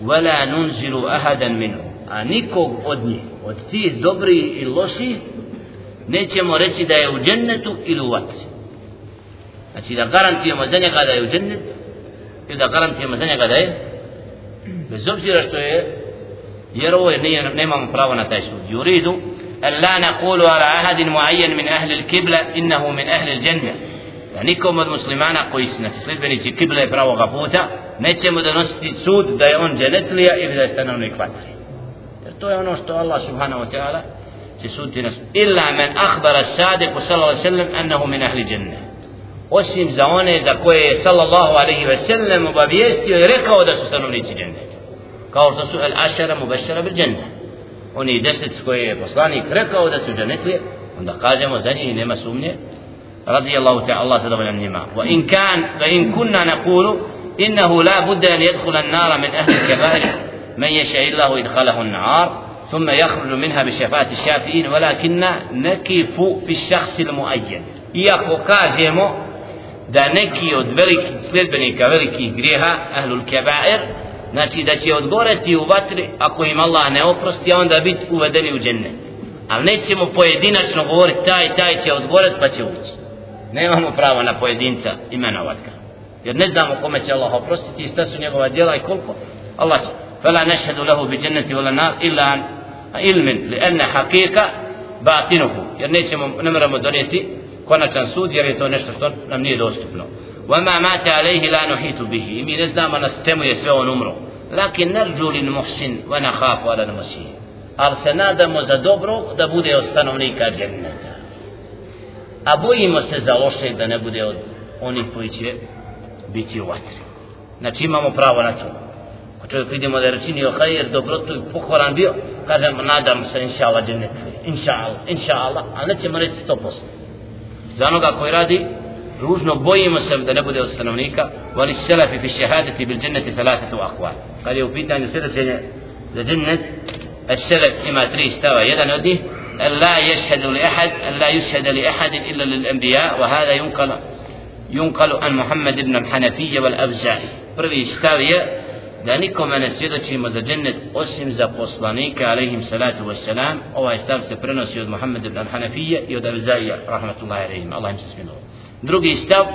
ولا ننزل أحدا منهم أنيكو أدني وتتيه دبري اللوشي nećemo reći da je u džennetu ili u vatri. Znači da garantujemo za njega da je u džennet ili da garantujemo za njega da je bez obzira što je jer ovo nije, nemamo pravo na taj sud. Juridu أن لا نقول على أحد معين من أهل الكبلة إنه من أهل الجنة da nikom od muslimana koji su znači sljedbenici kible pravoga puta nećemo donositi sud da je on dženetlija ili da je stanovnik vatri jer to je ono što Allah subhanahu wa ta'ala će suditi nas illa men ahbara sadiku sallallahu alaihi sallam annahu min ahli dženne osim za one za koje je sallallahu alaihi wa sallam obavijestio i rekao da su stanovnici dženneta kao što su el ašara mubešara bil dženne oni deset koje je poslanik rekao da su dženetlije onda kažemo za njih nema sumnje ta'ala Allah zadovoljan njima wa in kan wa in kunna naqulu innahu la budda an yadkhula an-nar min ahli al-kabair man yasha illahu idkhalahu an-nar ثم يخرج منها بشفاعة الشافعين ولكن نكف في الشخص المؤيد iako kažemo da neki od velikih sljedbenika velikih grijeha ahlul kebair znači da će odgoreti u vatri ako im Allah ne oprosti a onda biti uvedeni u džennet ali nećemo pojedinačno govoriti taj taj će odgoreti pa će ući nemamo pravo na pojedinca imenovat ga jer ne znamo kome će Allah oprostiti i šta su njegova djela i koliko Allah će فلا نشهد له بجنة ولا نار إلا عن علم لأن حقيقة باطنه jer nećemo ne moramo donijeti konačan sud jer je to nešto što nam nije dostupno وما مات عليه لا نحيط به mi ne znamo na čemu je sve on umro lakin narju lil muhsin wa nakhafu ala al-masih al se nadamo za dobro da bude od stanovnika dženneta a bojimo se za loše da ne bude od onih koji će biti u vatri znači imamo pravo na to ako čovjek vidimo da je činio hajir dobrotu i pokoran bio kažemo nadam se inša Allah džennet inša Allah, inša Allah a nećemo reći 100% za onoga koji radi ružno bojimo se da ne bude od stanovnika vali selefi fi šehadeti bil dženneti thalathatu ahval kad je u pitanju svjedočenje za džennet السلف إما تري استوى يدا وديه أن لا يشهد لأحد لا يشهد لأحد إلا للأنبياء وهذا ينقل ينقل عن محمد بن الحنفية والأبزاعي prvi stav je da nikome ne svjedočimo za džennet osim za poslanika alaihim salatu wassalam ovaj stav se prenosi od Muhammed ibn Hanafije i od Avzaija rahmatullahi alaihim Allah im se smiluje drugi stav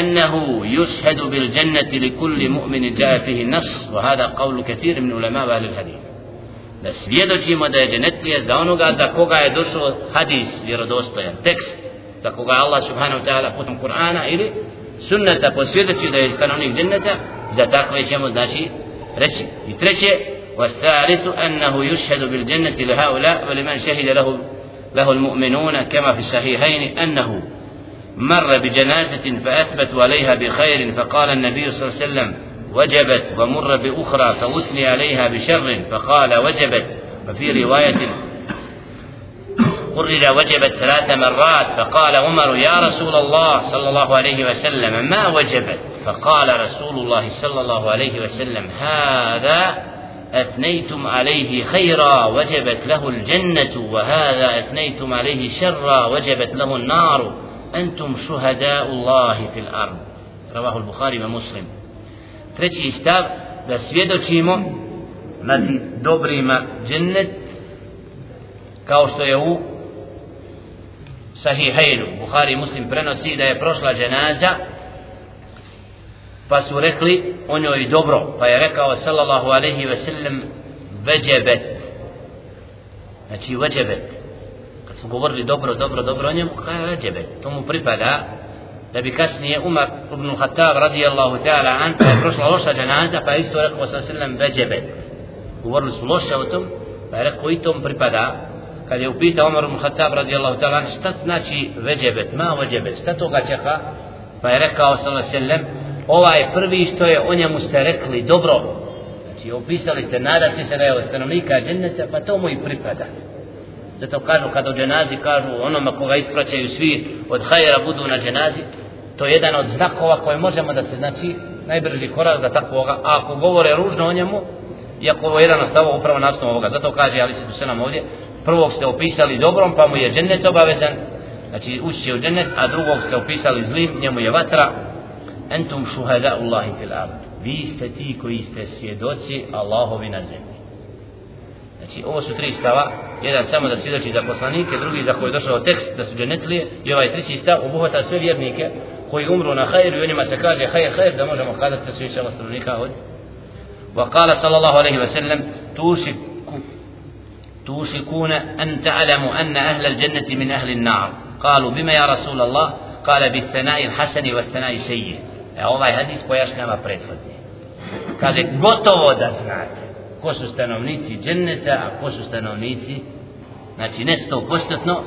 أنه يشهد بالجنة لكل مؤمن جاء فيه النص وهذا قول كثير من علماء أهل الحديث da svjedočimo da je dženetlije za onoga za koga je došao hadis vjerodostojan tekst za koga je Allah subhanahu ta'ala putom Kur'ana ili sunneta posvjedoči da je stanovnik dženeta za takve ćemo znači reći i treće والثالث أنه يشهد بالجنة لهؤلاء ولمن شهد له له المؤمنون كما في الصحيحين أنه مر بجنازة فأثبتوا عليها بخير فقال النبي صلى الله عليه وسلم وجبت ومر بأخرى فأثني عليها بشر فقال وجبت. وفي رواية قرر وجبت ثلاث مرات فقال عمر يا رسول الله صلى الله عليه وسلم ما وجبت؟ فقال رسول الله صلى الله عليه وسلم هذا أثنيتم عليه خيرا وجبت له الجنة وهذا أثنيتم عليه شرا وجبت له النار. أنتم شهداء fil ard. الأرض رواه البخاري Muslim. Treći stav da svjedočimo znači dobrima džennet kao što je u sahihajnu Bukhari muslim prenosi da je prošla dženaza pa su rekli o njoj dobro pa je rekao sallallahu alaihi ve sellem veđebet. Znači veđebet kad su govorili dobro, dobro, dobro o njemu kaj veđebet, to mu pripada da bi kasnije Umar ibn Khattab radijallahu ta'ala an pa je prošla loša džanaza, pa je isto rekao sa sallam veđebe. govorili su loše o tom pa je rekao i tom pripada. Kad je upitao Umar ibn Khattab radijallahu ta'ala šta znači veđebet, ma veđebet, šta toga čeka? Pa je rekao sallallahu sallam, ovaj prvi što je o njemu ste rekli dobro. Znači opisali ste nadati se da je od stanovnika dženneta pa to mu i pripada zato kažu kada u dženazi kažu onoma koga ispraćaju svi od hajera budu na dženazi. To je jedan od znakova koje možemo da se znači najbrži korak da takvoga. A ako govore ružno o njemu iako ovo je jedan od stavova upravo nastavom ovoga zato kaže ali se tu se nam ovdje prvog ste opisali dobrom pa mu je džennet obavezan. Znači ući će u džennet a drugog ste opisali zlim njemu je vatra. Entum šuhada Allahi fil ard. Vi ste ti koji ste svjedoci Allahovi na zemlji. Znači, ovo su tri stava, jedan samo da svjedoči za poslanike, drugi za koji je došao tekst da su dženetlije, i ovaj treći stav obuhvata sve vjernike koji umru na hajru i onima se kaže hajr, hajr, da možemo kazati da su iša vas rožnika od. Wa kala sallallahu alaihi wa sallam, tušikune an ta'alamu anna ahlal dženeti min ahli na'am. Kalu bima ya Rasul Allah, kala bi sanai hasani wa sanai sejih. E ovaj hadis pojašnjava prethodni. Kaže, gotovo da znate ko su stanovnici dženneta, a ko su stanovnici, znači ne sto postotno,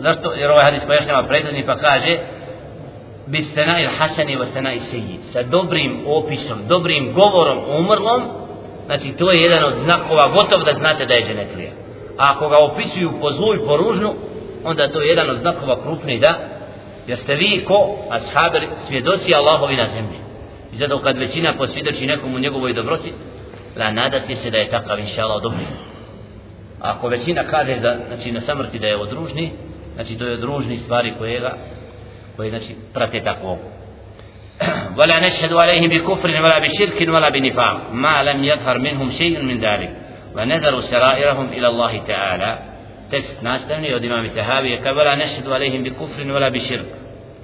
zašto? Jer ovaj hadis pojašnjava prethodni pa kaže, bi sena il hasani wa sena il sejid sa dobrim opisom, dobrim govorom umrlom, znači to je jedan od znakova, gotov da znate da je dženetlija. A ako ga opisuju po zlu i po ružnu, onda to je jedan od znakova krupni da jer ste vi ko ashabi svjedoci Allahovi na zemlji i zato kad većina posvjedoči nekomu njegovoj dobroci لا nadati se da إن شاء الله Allah dobri. Ako većina kaže da, znači, na samrti da je odružni, znači to je odružni stvari kojega, koje znači, prate ولا نشهد عليهم بكفر ولا بشرك ولا بنفاق ما لم يظهر منهم شيء من ذلك ونذر سرائرهم إلى الله تعالى تس ناس دمني ودماء تهابي ولا نشهد عليهم بكفر ولا بشرك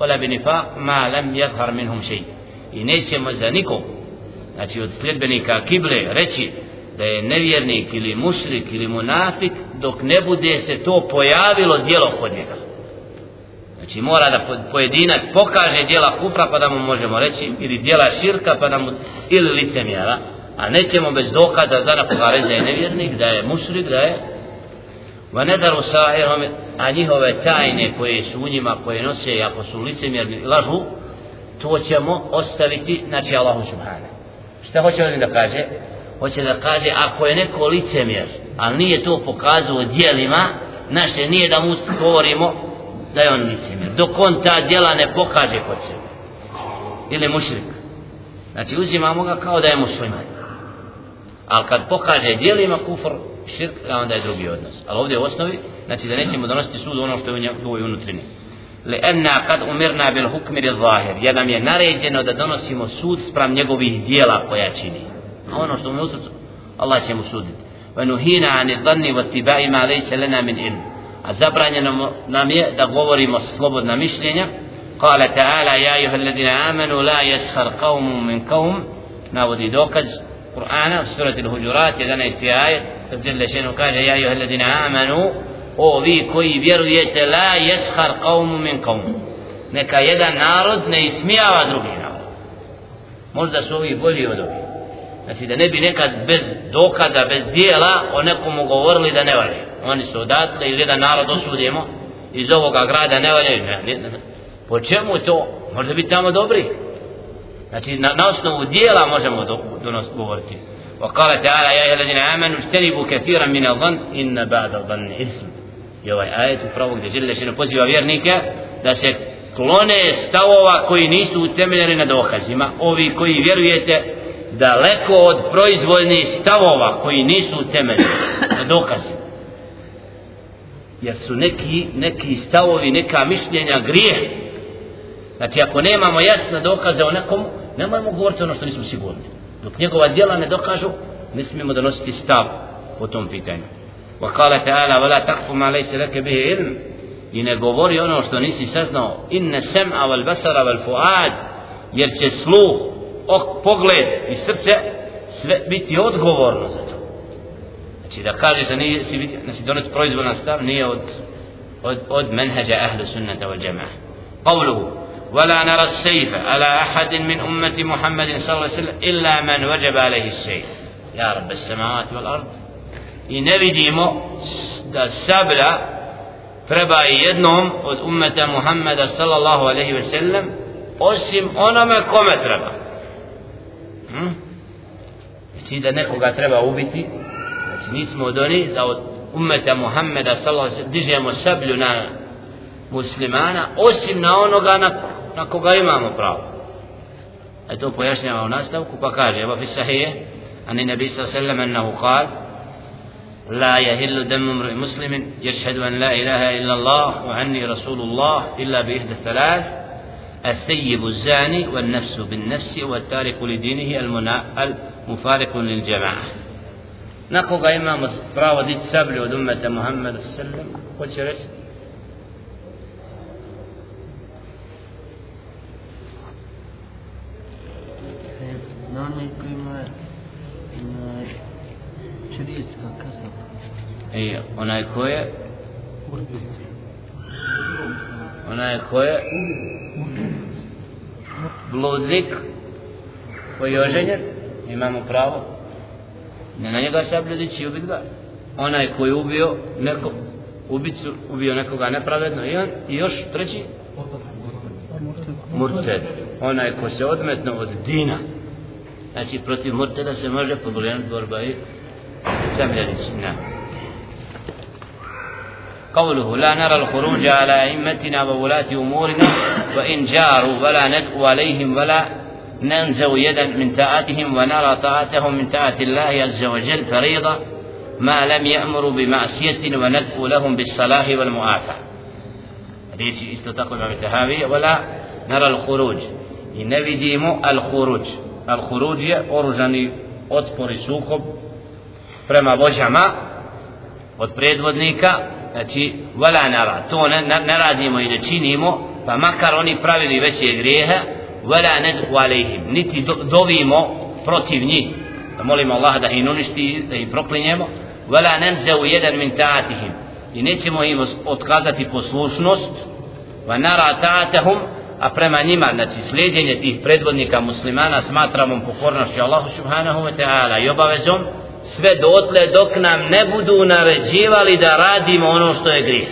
ولا بنفاق ما لم يظهر منهم شيء إنيس مزانكم znači od sljedbenika kible reći da je nevjernik ili mušrik ili munafik dok ne bude se to pojavilo djelo kod njega. Znači mora da pojedinac pokaže djela kufra pa da mu možemo reći ili djela širka pa da mu ili licemjera. A nećemo bez dokaza za nekoga reći da je nevjernik da je mušrik da je Va ne daru sa'irhom, a njihove tajne koje su u njima, koje nose, ako su licemjerni, lažu, to ćemo ostaviti, znači Allahu subhanahu. Šta hoće on da kaže? Hoće da kaže, ako je neko licemjer, ali nije to pokazao dijelima, naše nije da mu govorimo da je on licemjer. Dok on ta dijela ne pokaže kod sebe. Ili mušrik. Znači uzimamo ga kao da je musliman. Ali kad pokaže dijelima kufr, širk, onda je drugi odnos. Ali ovdje u osnovi, znači da nećemo donositi sud ono što je u njegovoj unutrini. لأننا قد أمرنا بالحكم للظاهر. يا نام ينارجن ود دونسيم سود سبرم نيغوبيه ديلا كويا تشيني هو نو سومو سود؟ الله سي مسود ونهينا عن الظن واتباع ما ليس لنا من علم. أزبرنا نام يدا غوري مو سلوبودنا ميشلينيا قال تعالى يا أيها الذين آمنوا لا يسخر قوم من قوم. ناودي دوكز قرآن في سورة الهجرات إذا نستي آية. جل شأنه قال يا أيها الذين آمنوا o vi koji vjerujete la yashar qawmun min qawm neka jedan narod ne ismijava drugi narod možda su ovi bolji od ovih znači da ne bi nekad bez dokaza bez dijela o nekomu govorili da ne valje oni su odatle ili jedan narod osudimo iz ovoga grada ne valje ne, ne, ne, ne. po čemu to možda biti tamo dobri znači na, na osnovu dijela možemo do, do nas govoriti وقال تعالى يا أيها الذين آمنوا اجتنبوا كثيرا من الظن إن بعد الظن إثم I ovaj ajet upravo gdje želi da se ne poziva vjernike da se klone stavova koji nisu utemeljeni na dokazima. Ovi koji vjerujete daleko od proizvoljnih stavova koji nisu utemeljeni na dokazima. Jer su neki, neki stavovi, neka mišljenja grije. Znači ako nemamo jasne dokaze o nekom, nemojmo govoriti ono što nismo sigurni. Dok njegova djela ne dokažu, ne smijemo donositi stav po tom pitanju. وقال تعالى ولا تقف ما ليس لك به علم i ne govori ono što nisi saznao inne sem'a wal basara wal fuad jer će sluh ok, pogled i srce sve biti odgovorno za to znači da kažeš da nije si vidio znači donet proizvodan stav nije od od, od menheđa ahlu sunnata wal jama'a قوله ولا نرى السيف على أحد من أمة محمد صلى الله عليه وسلم إلا من وجب عليه السيف يا رب السماوات والأرض i ne vidimo da sabra treba i jednom od ummeta Muhammeda sallallahu alaihi ve sellem osim onome kome treba hm? znači da nekoga treba ubiti znači nismo od onih da od ummeta Muhammeda sallallahu alaihi ve sellem dižemo sablju na muslimana osim na onoga na, na koga imamo pravo e to pojašnjava u nastavku pa kaže evo fi sahije ani nabi sallallahu alaihi ve sellem ennehu kal لا يهل دم امرئ مسلم يشهد أن لا إله إلا الله وأني رسول الله إلا بإحدى الثلاث الثيب الزاني والنفس بالنفس والتارك لدينه المفارق للجماعة. nakon إمام imamo pravo dići ودمة محمد umeta Muhammeda sallam, hoće Na onaj ima, ima I onaj ko je? Onaj ko je? Bludnik koji je oženjen? Imamo pravo. Ne na njega sablju dići i ubit ga. Onaj koji je ubio neko ubicu, ubio nekoga nepravedno i on i još treći? Murted. Onaj ko se odmetno od dina. Znači protiv murteda se može pogledati borba i zemljenici ne. قوله لا نرى الخروج على أئمتنا وولاة أمورنا وإن جاروا ولا ندعو عليهم ولا ننزو يدا من طاعتهم ونرى طاعتهم من طاعة الله عز وجل فريضة ما لم يأمروا بمعصية وندعو لهم بالصلاح والمعافاة. حديث استطاق الإمام ولا نرى الخروج. النبي ديمو الخروج. الخروج je oružani otpor i sukob prema vođama od predvodnika znači vala nara. To ne, ne radimo i ne činimo pa makar oni pravili veće grijehe vala nedhu alejhim niti do, dovimo protiv njih. Da molimo Allaha da ih uništi da ih proklinjemo. Vala u jedan min taatihim. I nećemo im otkazati poslušnost. Va nara taatahum. A prema njima znači slijedjenje tih predvodnika muslimana smatramo pokornošću Allahu subhanahu wa ta'ala i obavezom sve dotle dok nam ne budu naređivali da radimo ono što je grijeh.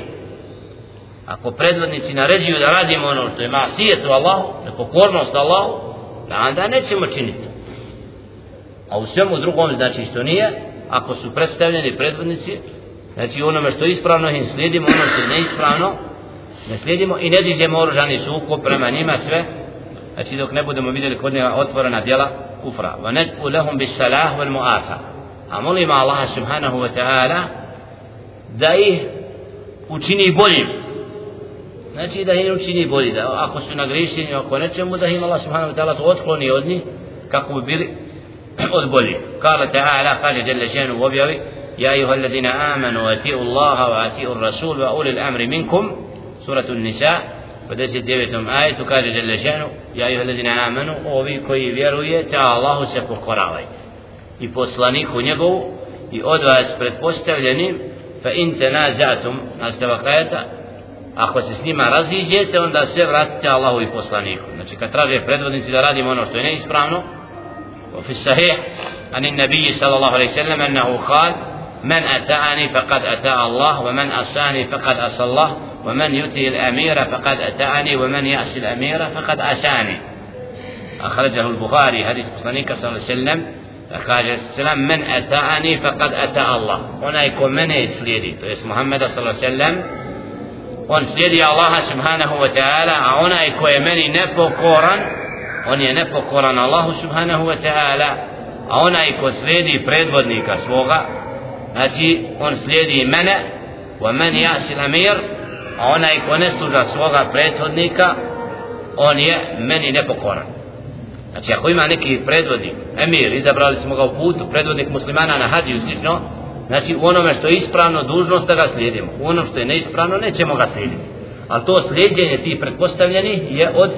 Ako predvodnici naređuju da radimo ono što je masijet u Allahu, nepokornost Allahu, da onda nećemo činiti. A u svemu drugom znači što nije, ako su predstavljeni predvodnici, znači onome što je ispravno im slijedimo, ono što je neispravno, ne slijedimo i ne dižemo oružani suko prema njima sve, znači dok ne budemo vidjeli kod njega otvorena djela kufra. Va netku lehum bis salah wal mu'afa a molim Allah subhanahu wa ta'ala da ih učini boljim znači da ih učini bolji da ako su nagrišeni ako nečemu da im Allah subhanahu wa ta'ala to otkloni od njih kako bi bili od bolji kala ta'ala kala jalla šenu u objavi يا أيها الذين آمنوا أتيئوا الله وأتيئوا الرسول وأولي الأمر منكم سورة النساء 59. ajetu kaže Jelle šanu Ja ih ledine amenu Ovi koji vjerujete Allahu se pokoravajte I poslaniku njegovu I od vas pretpostavljenim Fa in tenazatum Nastavak ajeta Ako se s njima raziđete Onda sve vratite Allahu i poslaniku Znači kad traže predvodnici da radimo ono što je neispravno وفي الصحيح عن النبي صلى الله عليه وسلم أنه قال من أتعني فقد أتى الله ومن أساني فقد أسى الله ومن يؤتي الأمير فقد أتعني ومن يأسي الأمير فقد أساني أخرجه البخاري حديث صلى الله عليه وسلم أخرج السلام من أتعني فقد أتى الله هنا يكون من يسليدي فإس محمد صلى الله عليه وسلم on slijedi Allaha subhanahu wa ta'ala a onaj ko je meni nepokoran on je nepokoran Allahu subhanahu wa ta'ala a onaj ko slijedi predvodnika svoga znači on slijedi mene wa men jasil amir a onaj ko ne služa svoga prethodnika on je meni nepokoran znači ako ima neki predvodnik emir izabrali smo ga u putu predvodnik muslimana na hadiju slično znači u onome što je ispravno dužnost da ga slijedimo u onom što je neispravno nećemo ga slijediti ali to slijedjenje tih pretpostavljenih je od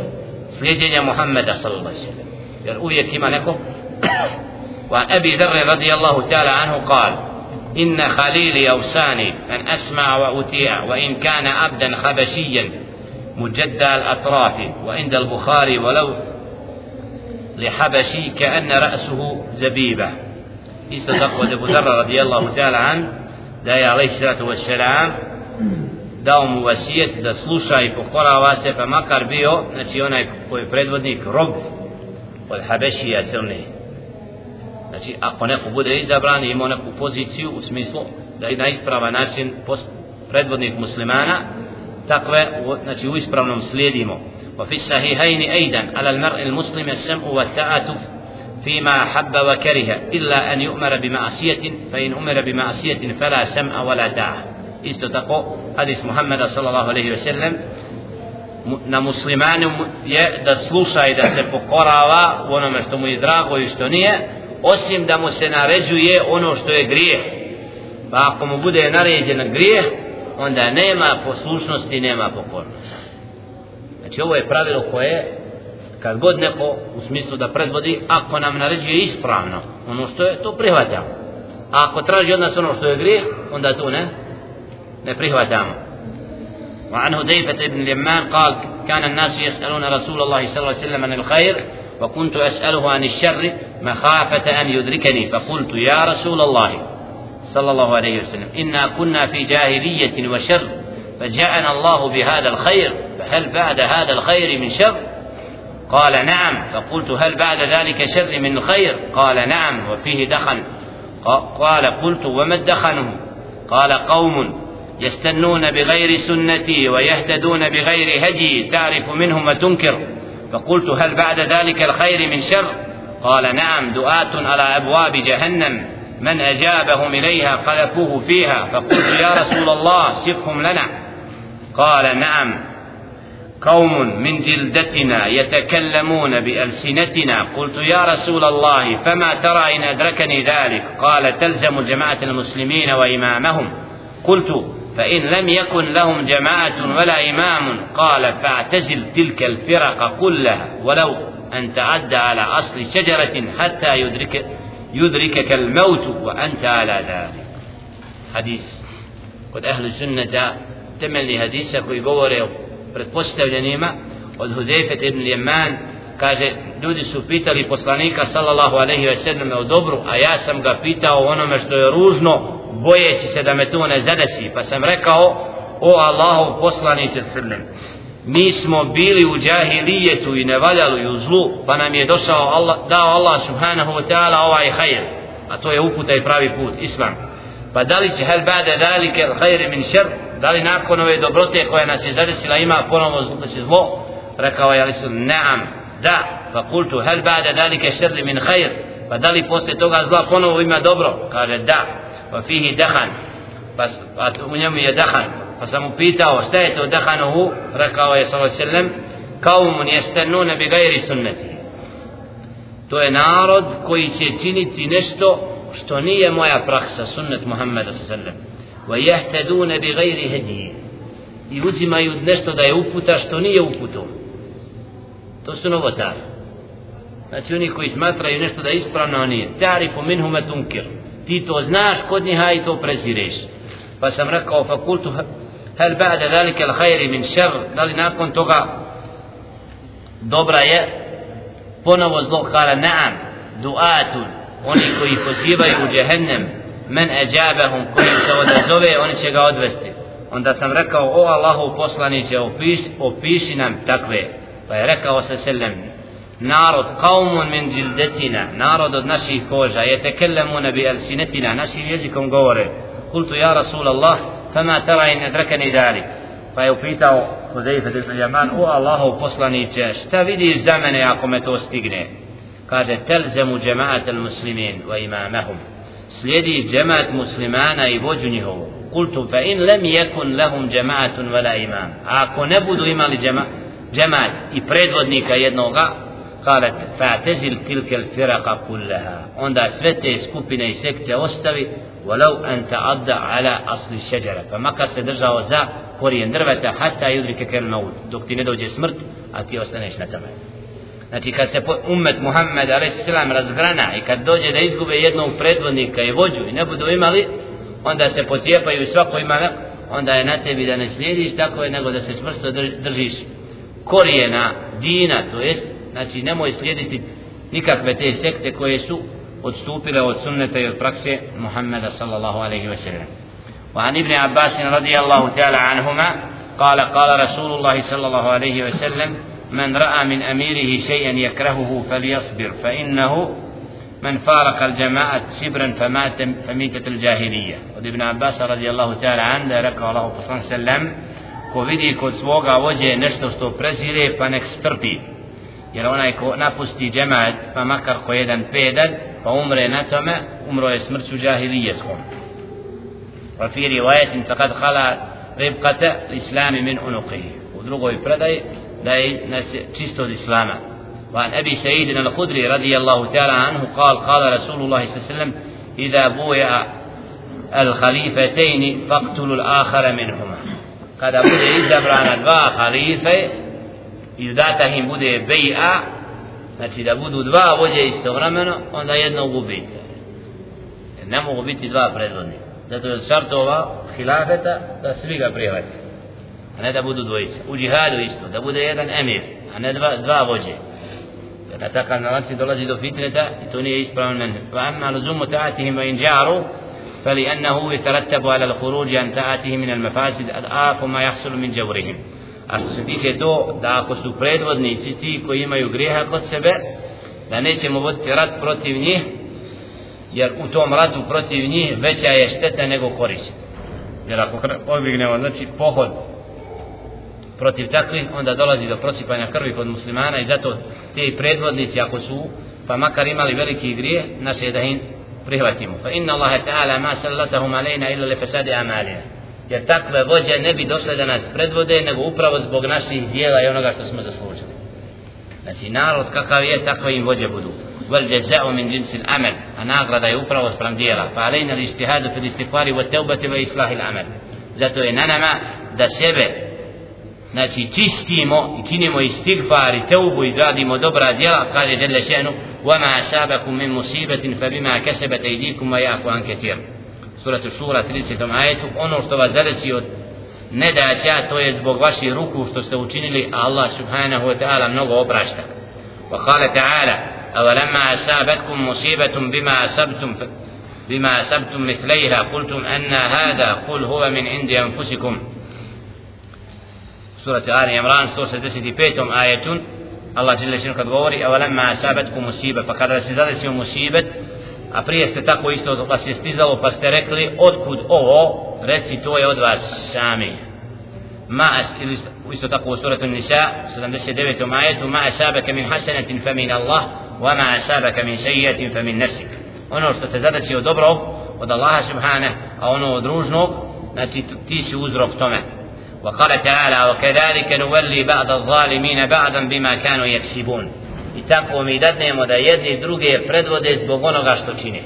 slijedjenja Muhammeda sallallahu alaihi sallam jer uvijek ima neko وعن أبي ذر رضي الله تعالى عنه قال إن خليلي أوساني أن أسمع وأطيع وإن كان عبدا خبشيا مجدى الأطراف وعند البخاري ولو لحبشي كأن رأسه زبيبة إصدق أبو ذر رضي الله تعالى عنه دا عليه الصلاة والسلام dao mu vasijet da sluša i pokorava se pa makar bio znači onaj koji je predvodnik rob od Habešija crne znači ako neko bude izabran i ima neku poziciju u smislu da je na ispravan način predvodnik muslimana takve znači u ispravnom slijedimo وفي الصحيحين أيضا على المرء المسلم السمع والتعاطف فيما حب وكره إلا أن يؤمر بمعصية فإن أمر بمعصية فلا سمع ولا طاعة tako hadis Muhammeda sallallahu alaihi ve sellem na muslimanu je da sluša i da se pokorava u onome što mu je drago i što nije osim da mu se naređuje ono što je grijeh pa ako mu bude naređen grijeh onda nema poslušnosti nema pokornosti znači ovo je pravilo koje kad god neko u smislu da predvodi ako nam naređuje ispravno ono što je to prihvatamo a ako traži od nas ono što je grijeh onda to ne نبريه وعن هديفة بن اليمان قال كان الناس يسألون رسول الله صلى الله عليه وسلم عن الخير وكنت أسأله عن الشر مخافة أن يدركني فقلت يا رسول الله صلى الله عليه وسلم إنا كنا في جاهلية وشر فجاءنا الله بهذا الخير فهل بعد هذا الخير من شر؟ قال نعم. فقلت هل بعد ذلك شر من الخير قال نعم وفيه دخن. قال قلت وما الدخن قال قوم يستنون بغير سنتي ويهتدون بغير هدي تعرف منهم وتنكر. فقلت هل بعد ذلك الخير من شر؟ قال نعم. دعاة على أبواب جهنم. من أجابهم إليها قذفوه فيها. فقلت يا رسول الله صفهم لنا. قال نعم. قوم من جلدتنا يتكلمون بألسنتنا. قلت يا رسول الله فما ترى إن أدركني ذلك؟ قال تلزم جماعة المسلمين وإمامهم. قلت فإن لم يكن لهم جماعة ولا إمام قال فاعتزل تلك الفرق كلها ولو أن تعدى على أصل شجرة حتى يدرك يدركك الموت وأنت على ذلك. حديث. قد أهل السنة temeljnih hadisa koji govore o pretpostavljenima od Hudefe ibn Jeman kaže ljudi su pitali poslanika sallallahu alejhi ve sellem o dobru a ja sam ga pitao onome što je ružno bojeći se da me to ne zadesi pa sam rekao o Allahov poslanice sallallahu mi smo bili u džahilijetu i nevaljalu i u zlu pa nam je došao Allah, dao Allah subhanahu wa ta'ala ovaj hajr a to je uputa i pravi put islam. Pa da li će hel bade dalike al hajr min šer? da li nakon ove dobrote koja nas je zadesila ima ponovo zlo rekao je ali su naam da. Fa kultu hel bada dalike šerli min khair pa da li posle toga zla ponovo ima dobro? Kaže da. Pa fihi dahan pa, pa u njemu je dahan pa sam mu pitao šta je to dahanohu rekao je sallallahu alejhi ve sellem kaumun yastannun bi gajri sunneti to je narod koji će činiti nešto što nije moja praksa sunnet Muhammeda ve sellem wa yahtaduna bi i uzimaju nešto da je uputa što nije uputom. To su novotari znači oni koji smatraju nešto da je ispravno a nije tari po minhume tunkir. Ti to znaš kod njiha i to prezireš. Pa sam rekao fakultu hel ba'da zalike l'hajri min šer da li nakon toga dobra je? Ponovo zlo kala naam duatun. Oni koji pozivaju u džehennem men ajabahum kojim se odazove oni će ga odvesti. Onda sam rekao o Allahu poslaniće opis, opiši nam takve. Pa je rekao se selem narod kaumun min džildetina narod od naših koža je tekellemuna bi elsinetina našim jezikom govore. Kultu ja Rasul Allah fama tara in adrakani dalik pa je upitao Hudejfe de Jaman o Allahu poslaniće šta vidiš za mene ako me to stigne? Kaže telzemu džemaat al muslimin wa imamahum slijedi džemat muslimana i vođu njihovu. Kultu fa in lem yakun lahum jama'atun wala imam. A ako ne budu imali džema džemat i predvodnika jednoga kalat fa tazil tilka al firaqa kullaha. Onda sve te skupine i sekte ostavi walau an ta'adda ala asli shajara fa pa makar se držao za korijen drveta hatta yudrika kal maut. Dok ti ne dođe smrt a ti ostaneš na tome Znači kad se umet Muhammed a.s. razgrana i kad dođe da izgube jednog predvodnika i vođu i ne budu imali, onda se pocijepaju i svako ima, onda je na tebi da ne slijediš tako je nego da se čvrsto držiš korijena dina, to jest, znači nemoj slijediti nikakve te sekte koje su odstupile od sunneta i od prakse Muhammeda sallallahu alaihi wa sallam. وعن ابن عباس رضي الله تعالى عنهما قال قال رسول الله صلى الله عليه وسلم من رأى من أميره شيئا يكرهه فليصبر فإنه من فارق الجماعة شبرا فمات فميتة الجاهلية od Ibn Abbas radijallahu ta'ala an da je rekao Allah poslanik sallam ko vidi kod svoga vođe nešto što prezire pa nek strpi jer onaj ko napusti džemaat pa makar ko jedan pedal pa umre na tome umro je smrću džahilijeskom wa fi rivajetin faqad khala ribqata l'islami min unuqihi u drugoj predaji da je čisto od islama وعن أبي سعيد الخدري رضي الله تعالى عنه قال قال رسول الله صلى الله عليه وسلم إذا بويع الخليفتين فاقتلوا الآخر منهما kada bude izabrana dva halife i data im bude beja znači da budu dva vođe istovremeno onda jedno gubite jer ne mogu biti dva predvodnika zato je od šartova hilafeta da svi ga prihvati ne da budu dvojice. U džihadu isto, da bude jedan emir, a ne dva, dva vođe. Jer na takav način dolazi do fitneta i to nije ispravan men. Va amma luzumu ta'atihim va in džaru, فلأنه يترتب على الخروج عن تأتيه من المفاسد أضعاف ما يحصل من جورهم a što se tiče to da ako su predvodnici ti koji imaju grijeha kod sebe da nećemo voditi rat protiv njih jer u tom ratu protiv njih veća je šteta nego korist jer ako obignemo znači pohod protiv takvih, onda dolazi do prosipanja krvi kod muslimana i zato te predvodnici ako su, pa makar imali veliki grije, naše da im prihvatimo. Fa inna Allahe ta'ala ma sallatahum alejna illa le fesadi amalina. Jer takve vođe ne bi došle da nas predvode, nego upravo zbog naših dijela i onoga što smo zaslužili. Znači narod kakav je, takve im vođe budu. Vel jaza'u min jinsil amal, a nagrada je upravo sprem dijela. Fa alejna li fi fil istikvari wa teubati wa islahil amal. Zato je na nama da sebe znači čistimo i činimo istighfar i teubu i radimo dobra djela kaže djela šenu وَمَا أَسَابَكُمْ مِنْ مُصِيبَةٍ فَبِمَا كَسَبَتْ أَيْدِيكُمْ وَيَعْفُ عَنْ كَثِيرٍ Suratu Šura 30. ajetu ono što vas zadesi od nedaća to je zbog vaših ruku što ste učinili a Allah subhanahu wa ta'ala mnogo oprašta وقال تعالى أولما أصابتكم مصيبة بما أصبتم بما أصبتم مثليها قلتم أن هذا قل هو من عند أنفسكم surati Ali Imran 165. ajetun Allah dželle što kad govori awalamma asabatkum musiba pa kada se zadesi musibet a prije ste tako isto od vas je stizalo pa ste rekli otkud ovo reci to je od vas sami ma as ili isto tako u suratu Nisa 79. ajetu ma asabaka min hasanatin fa min Allah wa ma asabaka min sayyi'atin fa min nafsik ono što te zadesi od dobrog od Allaha subhanahu a ono od ružnog znači ti si uzrok tome وقال تعالى وكذلك نولي بعض الظالمين بعضا بما كانوا يكسبون i tako mi dadnemo da jedni druge predvode zbog onoga što čine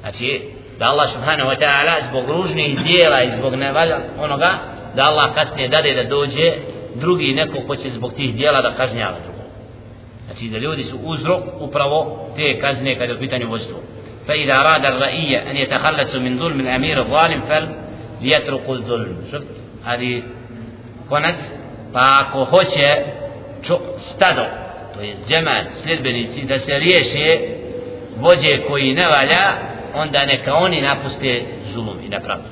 znači da Allah subhanahu wa ta'ala zbog ružnih dijela i zbog nevalja onoga da Allah kasnije dade da dođe drugi neko ko će zbog tih dijela da kažnjava drugo znači da ljudi su uzrok upravo te kazne kada je u pitanju vojstvo rada ar-ra'iyya an yatakhallasu min dhulm al-amir al-zalim fal liyatruku al-dhulm šuft ali konac pa ako hoće stado to je džemat sljedbenici da se riješe vođe koji ne valja onda neka oni napuste zulum i nepravdu.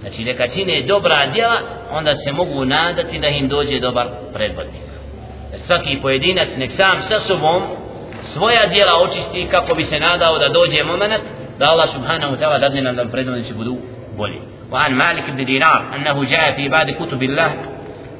Znači neka čine dobra djela onda se mogu nadati da im dođe dobar predvodnik. Jer svaki pojedinac nek sam sa sobom svoja djela očisti kako bi se nadao da dođe moment da Allah subhanahu wa ta'ala dadne nam da predvodnici budu bolji. وعن مالك بن دينار أنه جاء في بعد كتب الله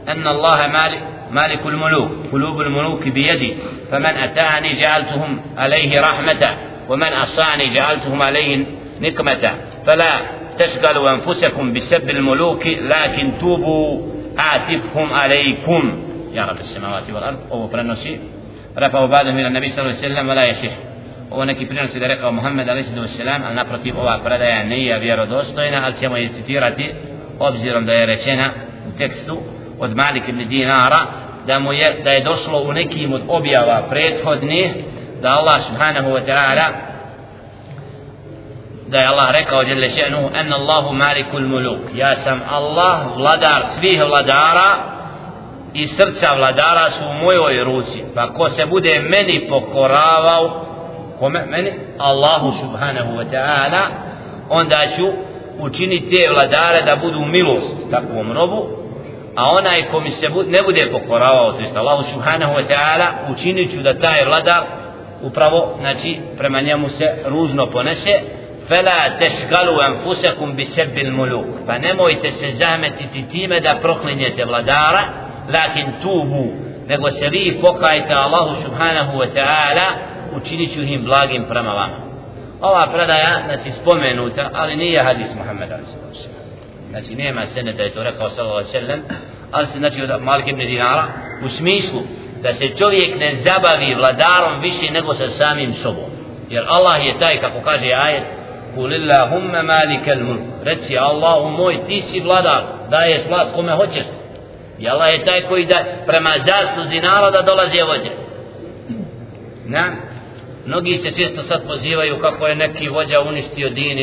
أن الله مالك مالك الملوك قلوب الملوك بيدي فمن أتاني جعلتهم عليه رحمة ومن أصاني جعلتهم عليه نكمة. فلا تشغلوا أنفسكم بسب الملوك لكن توبوا آتفهم عليكم. يا رب السماوات والأرض. وهو برنسي رفعوا بعده من النبي صلى الله عليه وسلم ولا يصح. Ovo neki prinosi da rekao Muhammed a.s. ali naprotiv ova predaja nije vjerodostojna ali ćemo je citirati obzirom da je rečena u tekstu od Malik ibn Dinara da mu je da je došlo u nekim od objava prethodnih da Allah subhanahu wa ta'ala da je Allah rekao jelle še'nu en Allahu malikul muluk ja sam Allah vladar svih vladara i srca vladara su u mojoj ruci pa ko se bude meni pokoravao kome? Meni? Allahu subhanahu wa ta'ala. Onda ću učiniti te vladare da budu milost takvom robu a onaj ko mi se bud, ne bude pokoravao to jest Allahu subhanahu wa ta'ala učinit ću da taj vladar upravo znači prema njemu se ružno ponese. Fela tešgalu anfusakum bi sebil muluk. Pa nemojte se zametiti time da proklinjete vladara lakin tubu nego se vi pokajte Allahu subhanahu wa ta'ala učinit ću im blagim prema vama. Ova predaja znači spomenuta ali nije hadis Muhammeda znači nema sene da je to rekao sallallahu sallam. Ali se znači od Malik ibn Dinara u smislu da se čovjek ne zabavi vladarom više nego sa samim sobom. Jer Allah je taj kako kaže ajet Kul malikel mulk. Reci Allahu moj ti si vladar daješ vlast kome hoćeš. I Allah je taj koji da prema zasluzi naroda dolazi vođe. Na mnogi se često sad pozivaju kako je neki vođa uništio din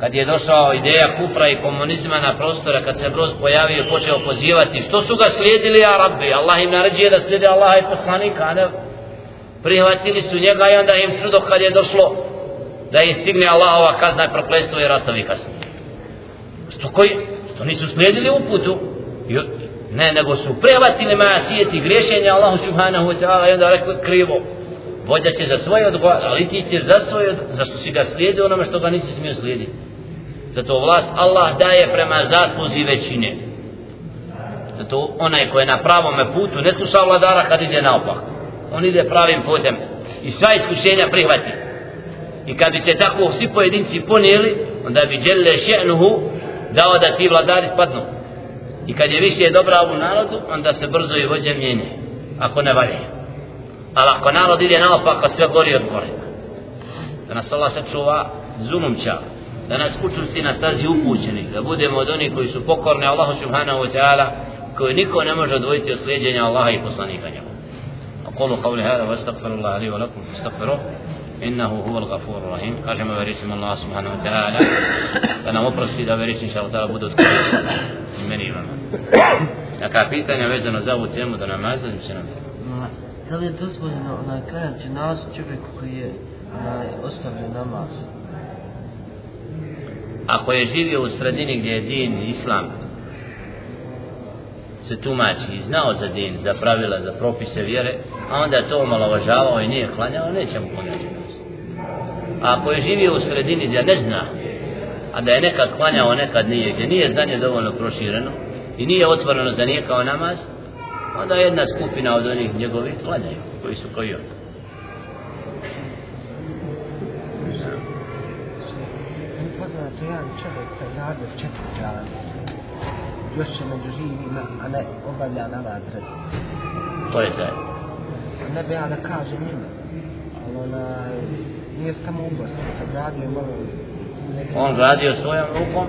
kad je došao ideja kufra i komunizma na prostora kad se broz pojavio i počeo pozivati što su ga slijedili Arabi Allah im naređuje da slijede Allaha i poslanika ne? Prihvatili su njega i onda im čudo kad je došlo da im stigne Allahova kazna i prokletstvo i ratovi kasnije. Što koji što nisu slijedili uputu ne nego su prihvatili maja griješenja Allahu subhanahu wa ta'ala i onda rekli krivo vođa će za svoje odgovarati, ali ti ćeš za svoje zašto si ga slijedio onome što ga nisi smio slijediti. Zato vlast Allah daje prema zasluzi većine. Zato onaj ko je na pravom putu ne sluša vladara kad ide naopak. On ide pravim putem i sva iskušenja prihvati. I kad bi se tako svi pojedinci ponijeli, onda bi djelle še'nuhu dao da ti vladari spadnu. I kad je više dobra u narodu, onda se brzo i vođe mijenje, Ako ne valjaju ali ako narod ide naopako sve gori od gore da nas Allah sačuva zulumća da nas učusti na stazi upućenih da budemo od onih koji su pokorni Allahu subhanahu wa ta'ala koji niko ne može odvojiti od slijedjenja Allaha i poslanika njegu أقول قولي هذا واستغفر الله لي ولكم فاستغفروه إنه هو الغفور الرحيم kažemo verisim Allah subhanahu wa ta'ala da nam oprosti da verisim inshallah ta'ala budu odkoristiti meni i vama neka pitanja vezano za ovu temu da namaza se nam da li je dozvoljeno onaj klanjati namaz čovjeku koji je onaj, ostavio namaz? Ako je živio u sredini gdje je din islam se tumači i znao za din, za pravila, za propise vjere, a onda je to omalovažavao i nije klanjao, neće mu klanjati namaz. A ako je živio u sredini gdje ne zna, a da je nekad klanjao, nekad nije, gdje nije znanje dovoljno prošireno i nije otvoreno za nije kao namaz, onda jedna skupina od onih njegovih klanjaju, koji su koji on. Poznato jedan čovjek koji radi četiri dana, još će među živima, a ne obavlja namaz red. To je taj. Ne bi ja da kažem ime, ali ona nije samo ubost, kad radio malo... On radio svojom rukom,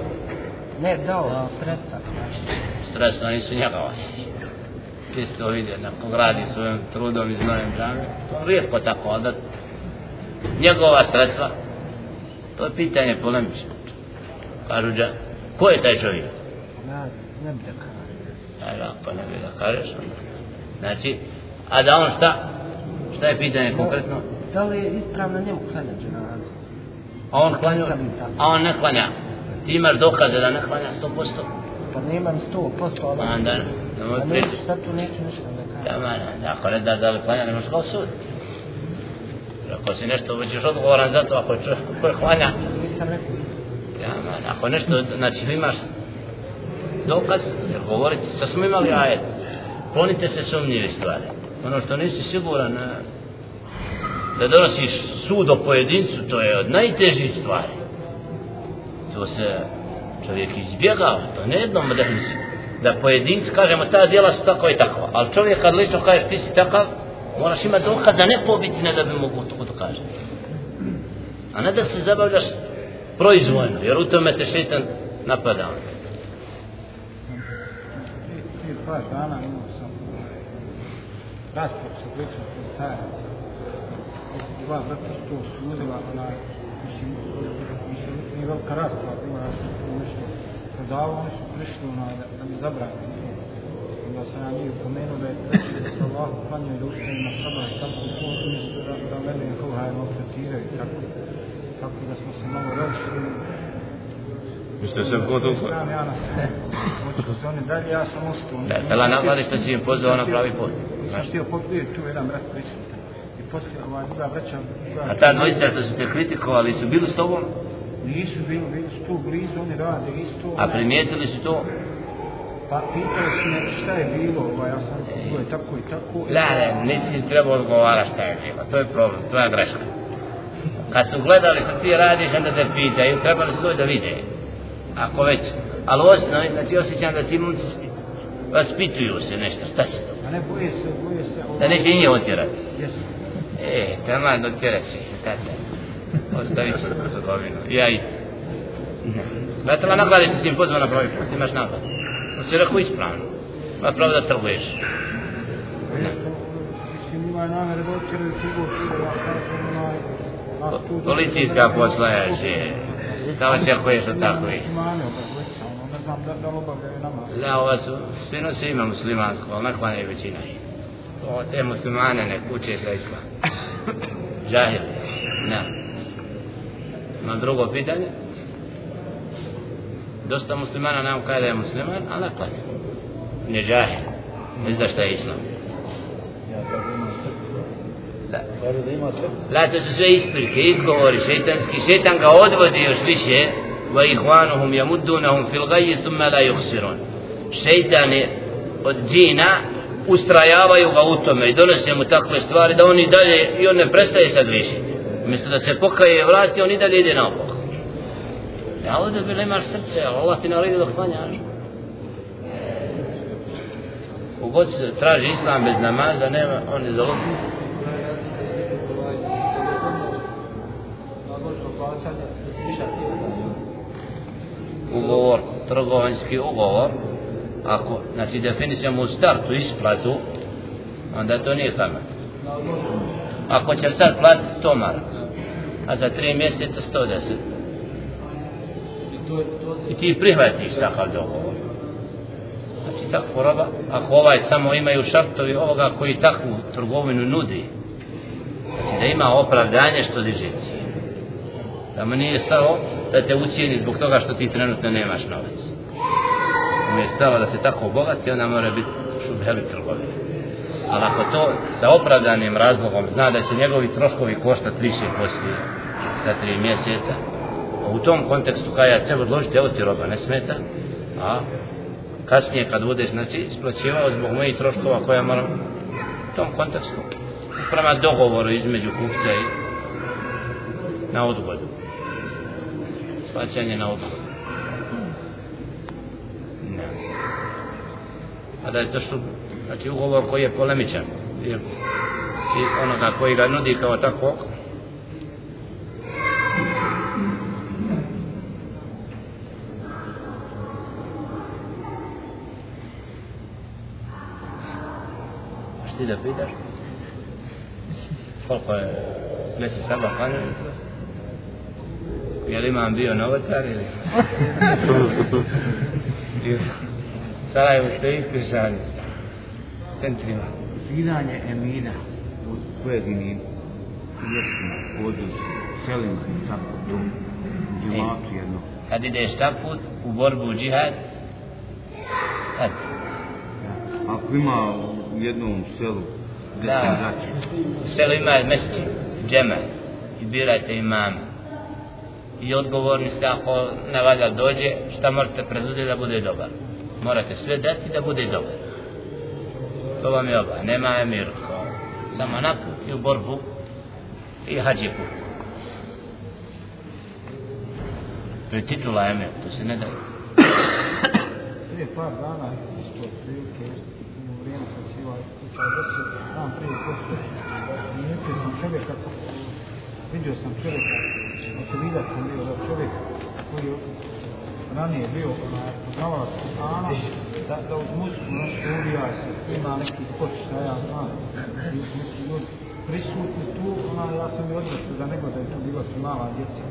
Ne, dao sredstva. Sredstva nisu njegova. Čisto vidje, neko gradi svojim trudom i znojem džami. To rijetko tako, da njegova sredstva, to je pitanje polemično. Kažu da, ko je taj čovjek? Ja ne bi da kažem. Aj, da, pa ne bi da kažeš. Znači, a da on šta? Šta je pitanje konkretno? Da li je ispravno njemu klanjati dženazu? A on klanja, a on ne klanja. Ti imaš dokaze da ne klanja 100%. Pa nemam sto posto, ali... Onda, ne moj A pričati. neću, sad tu neću ništa da kažem. Da, ma, ako ne da da li klanja, ne možeš osuditi. Jer Ako si nešto, bit ćeš odgovoran za to, ako je čovjek koji klanja. Nisam rekao. Ako nešto, znači imaš dokaz, jer govoriti, sad smo imali ajet, klonite se sumnjive stvari. Ono što nisi siguran, a, da donosiš sud o pojedincu, to je od najtežih stvari. To se čovjek izbjegava, to ne jednom da nisi. Da pojedinci, kažemo, ta djela su tako i tako, ali čovjek kad lično kažeš ti si takav, moraš imati dokaz da ne pobiti, ne da bi mogu to to kaže. A ne da se zabavljaš proizvojno, jer u tome te šetan napada. Prije par dana imao sam ovaj, raspor sa dvojicom policajaca. Dva što su to onaj, mislim, mislim, nije velika rasprava bila, ja sam tu nešto prodavao, oni su prišli onaj, da, da mi zabrani to. Onda sam ja njih upomenuo da je treći da se Allah klanjaju da učinu na sabah i tako to, umjesto da, da mene Jehovha je maltretiraju i tako. Tako da smo se malo različili. Vi ste se gotovo... Znam ja na sve. Hoću se oni dalje, ja sam ostao. Da, tela nagladi što si im pozvao na pravi put. Znaš. htio pobiti tu jedan brat prisutan. I poslije ova druga druga- A ta dvojica što su te kritikovali su bili s tobom, Nisu bili, bili su tu blizu, oni rade isto. a primijetili su to. Pa pitali su me šta je bilo, ovaj, ja sam bilo je tako i tako. La, ne, nisi trebao odgovarati šta je bilo. To je problem, to je greška. Kad su gledali što ti radiš, onda te pitaju, trebali su doći da vide. Ako već, ali osno, znači osjećam da ti momci vaspituju se nešto, šta se to? A ne, boje se, boje se. ovaj, Da neće i nje otjerati. Jesu. E, tamo dotjerat će ih, tata. Ostavit će tu trgovinu. Ja i... Da te nakladi što si im pozvao na pravi put, imaš naklad. To si rekao ispravno. Ma pravo da trguješ. Ne. Ima ja Policijska poslajaš je. Da očekuješ od takvih. Muslimani, oba dvojica, ono, ne da, ova su, svi nosi ima muslimansko, ali naklanja je većina ih. To, te muslimane ne kuće za islam. Džahil. Ne. Imam drugo pitanje. Dosta muslimana nam kaže da je musliman, ali naklanja. Ne džahil. Ne zna šta je islam. Da. La, to su sve isprike, izgovori šeitanski. Šeitan ga odvodi još više. Va ihvanuhum jamudunahum fil gaji thumma la yuhsirun. Šeitan je od džina ustrajavaju ga u tome i donose mu takve stvari da on i dalje i on ne prestaje sad više. Umjesto da se pokaje i vrati, on i dalje ide naopako. Ja ovdje bilo imaš srce, ali Allah ti naredi dok klanjaš. Kogod se traži islam bez namaza, nema, on je zaludni. ugovor, trgovanski ugovor, ako, znači definicijamo u startu isplatu, onda to nije kamen. Ako će sad platiti 100 maraka, a za 3 mjeseca 110, i ti prihvatiš takav dogovor. Znači takvu roba, ako ovaj samo imaju šartovi ovoga koji takvu trgovinu nudi, znači da ima opravdanje što diže cijenu. Da mu nije stalo da te ucijeni zbog toga što ti trenutno nemaš novac. Mu je stalo da se tako obogati, onda mora biti šubheli trgovine. Ali ako to sa opravdanim razlogom zna da će njegovi troškovi koštati više poslije za tri mjeseca, u tom kontekstu kada ja treba odložiti, evo ti roba, ne smeta, a kasnije kad budeš, znači, isplaćivao zbog mojih troškova koja moram u tom kontekstu prema dogovoru između kupca i na odgodu plaćanje na odgodu ne. a da je to što znači ugovor koji je polemičan i onoga koji ga nudi kao tako ti da pitaš? Koliko je mjesec sada hanjeno? Je li imam bio novotar ili? Sarajevo što je iskrišanje. Centrima. Zidanje emina u pojedinim mjestima, području, selima i tako tu. Džematu jedno. Kad ideš ta put u borbu u džihad, eto, Ako ima u jednom selu gdje Da. se zaći, u selu ima mjeseci, džema, i birajte imama. I odgovorni ste ako na valja dođe, šta morate preduzeti da bude dobar. Morate sve dati da bude dobar. To vam je ovaj, nema emir, kao samo na put i u borbu i hađi put. To je titula emir, to se ne daje. Prije par dana, isto prilike, u vrijeme kad si ovaj slučaj ovaj desio, dan prije posle, primijetio sam čovjeka, vidio sam čovjeka, očevidac sam bio, da čovjek koji je ranije bio onaj poznavalac Kur'ana, da, da uz muziku nešto uvija se snima neki spot, šta ja znam, neki ljudi prisutni tu, ona, ja sam i odnosio da nego da je tu bilo su mala djeca.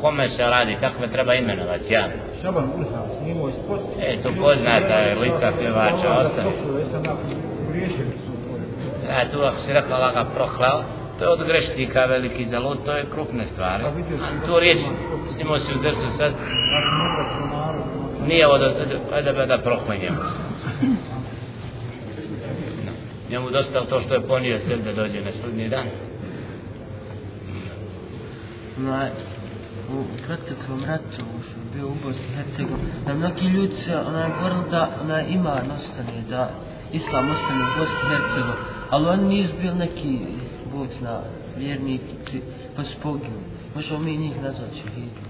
Kome se radi, kako me treba imenovati, ja. Šaban Urha snimao je spot. E, to poznata je lica pjevača, ostane. Ja pogriješio su to. Ja tu ako si rekla da ga prohlao, to je od greštika veliki zalud, to je krupne stvari. Sam A tu riječ, snimao si u drsu sad, Ja sam obraćao narod. Nije da, ajde da. No. Njemu dosta to što je ponio sve da dođe na sudnji dan. onaj, u proteklom ratu što je bio u Bosni i Hercegovini, da mnogi ljudi se onaj borili da onaj iman ostane, da islam ostane u Bosni i Hercegovini, ali oni nisu bili neki, Bog zna, vjernici, pa su poginuli. Možemo mi njih nazvati šehidom.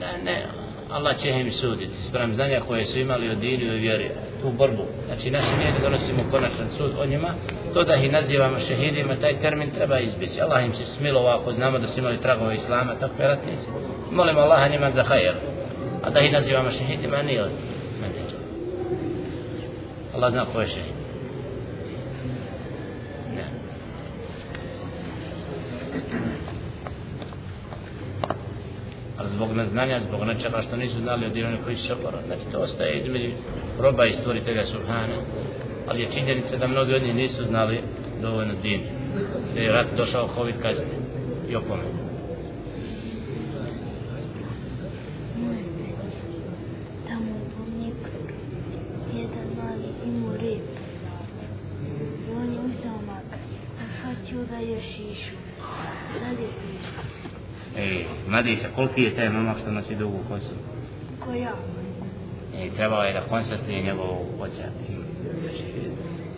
Ne, ne, Allah će im suditi sprem znanja koje su imali od dini i vjeri tu borbu. Znači naši nije donosimo konačan sud o njima, to da ih nazivamo šehidima, taj termin treba izbiti. Allah im se smilova ako znamo da su imali tragove Islama, tako je ratnici. Molimo Allaha njima za hajer. A da ih nazivamo šehidima nije. Allah zna ko je šehid. Ne. ali zbog neznanja, zbog nečega što nisu znali od onih koji su se. Znači to ostaje između roba i stvoritelja Subhana, ali je činjenica da mnogi od njih nisu znali dovoljno din. Da je rat došao Hovid kasnije i opomenuo. Tamo u pomnik jedan mali imao rep. I on je uzeo mak. A shvatio da je šišu. Dalje piše. Ej, Madisa, koliki je taj momak što nosi dugu kosu? Ko ja? I trebao je da konstatuje njegovog oca. I, znači,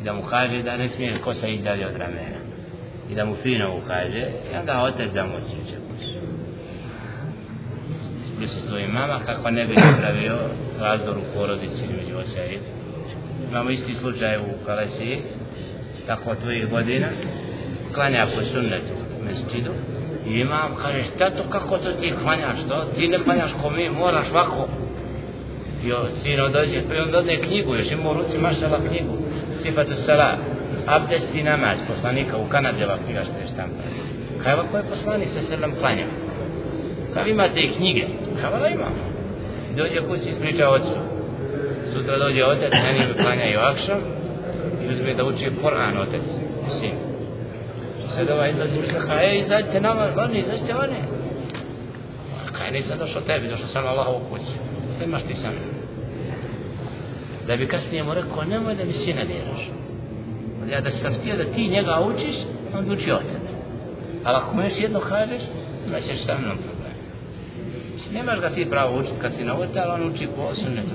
I da mu kaže da ne smije kosa ići dalje od ramena. I da mu fino ukaže, i onda otac da mu osjeća kosu. Prisustvuje mama kako ne bi napravio razdor u porodici među oca i. Imamo isti slučaj u Kalesiji, tako od tvojih godina, klanja po sunnetu u mesčidu, i imam, kaže, šta to, kako to ti klanjaš, to? Ti ne klanjaš ko mi, moraš ovako. I o, sino dođe, pa i on dodne knjigu, još ima u ruci mašala knjigu, sifatu sala, abdest i namaz, poslanika u Kanadi ovako ga što štampa. Kaj ovako je poslanik sa sredom klanja. Kaj imate i knjige? Kaj vada imamo. Dođe kući, ispriča ocu. Sutra dođe otac, mi klanja i akšam i uzme da uči Koran otac, sin. Sad ovaj izlazi misle, kaj, ej, izađite nama, vani, izađite vani. Kaj, nisam došao tebi, došao sam Allah u kući. Imaš ti sam? Da bi kasnije mu rekao, nemoj da mi sina diraš. Ja da sam htio da ti njega učiš, on bi učio tebe. Ali ako mu još jedno kažeš, imat ćeš sa mnom problem. Nemaš ga ti pravo učiti kad si na ali on uči po sunnetu.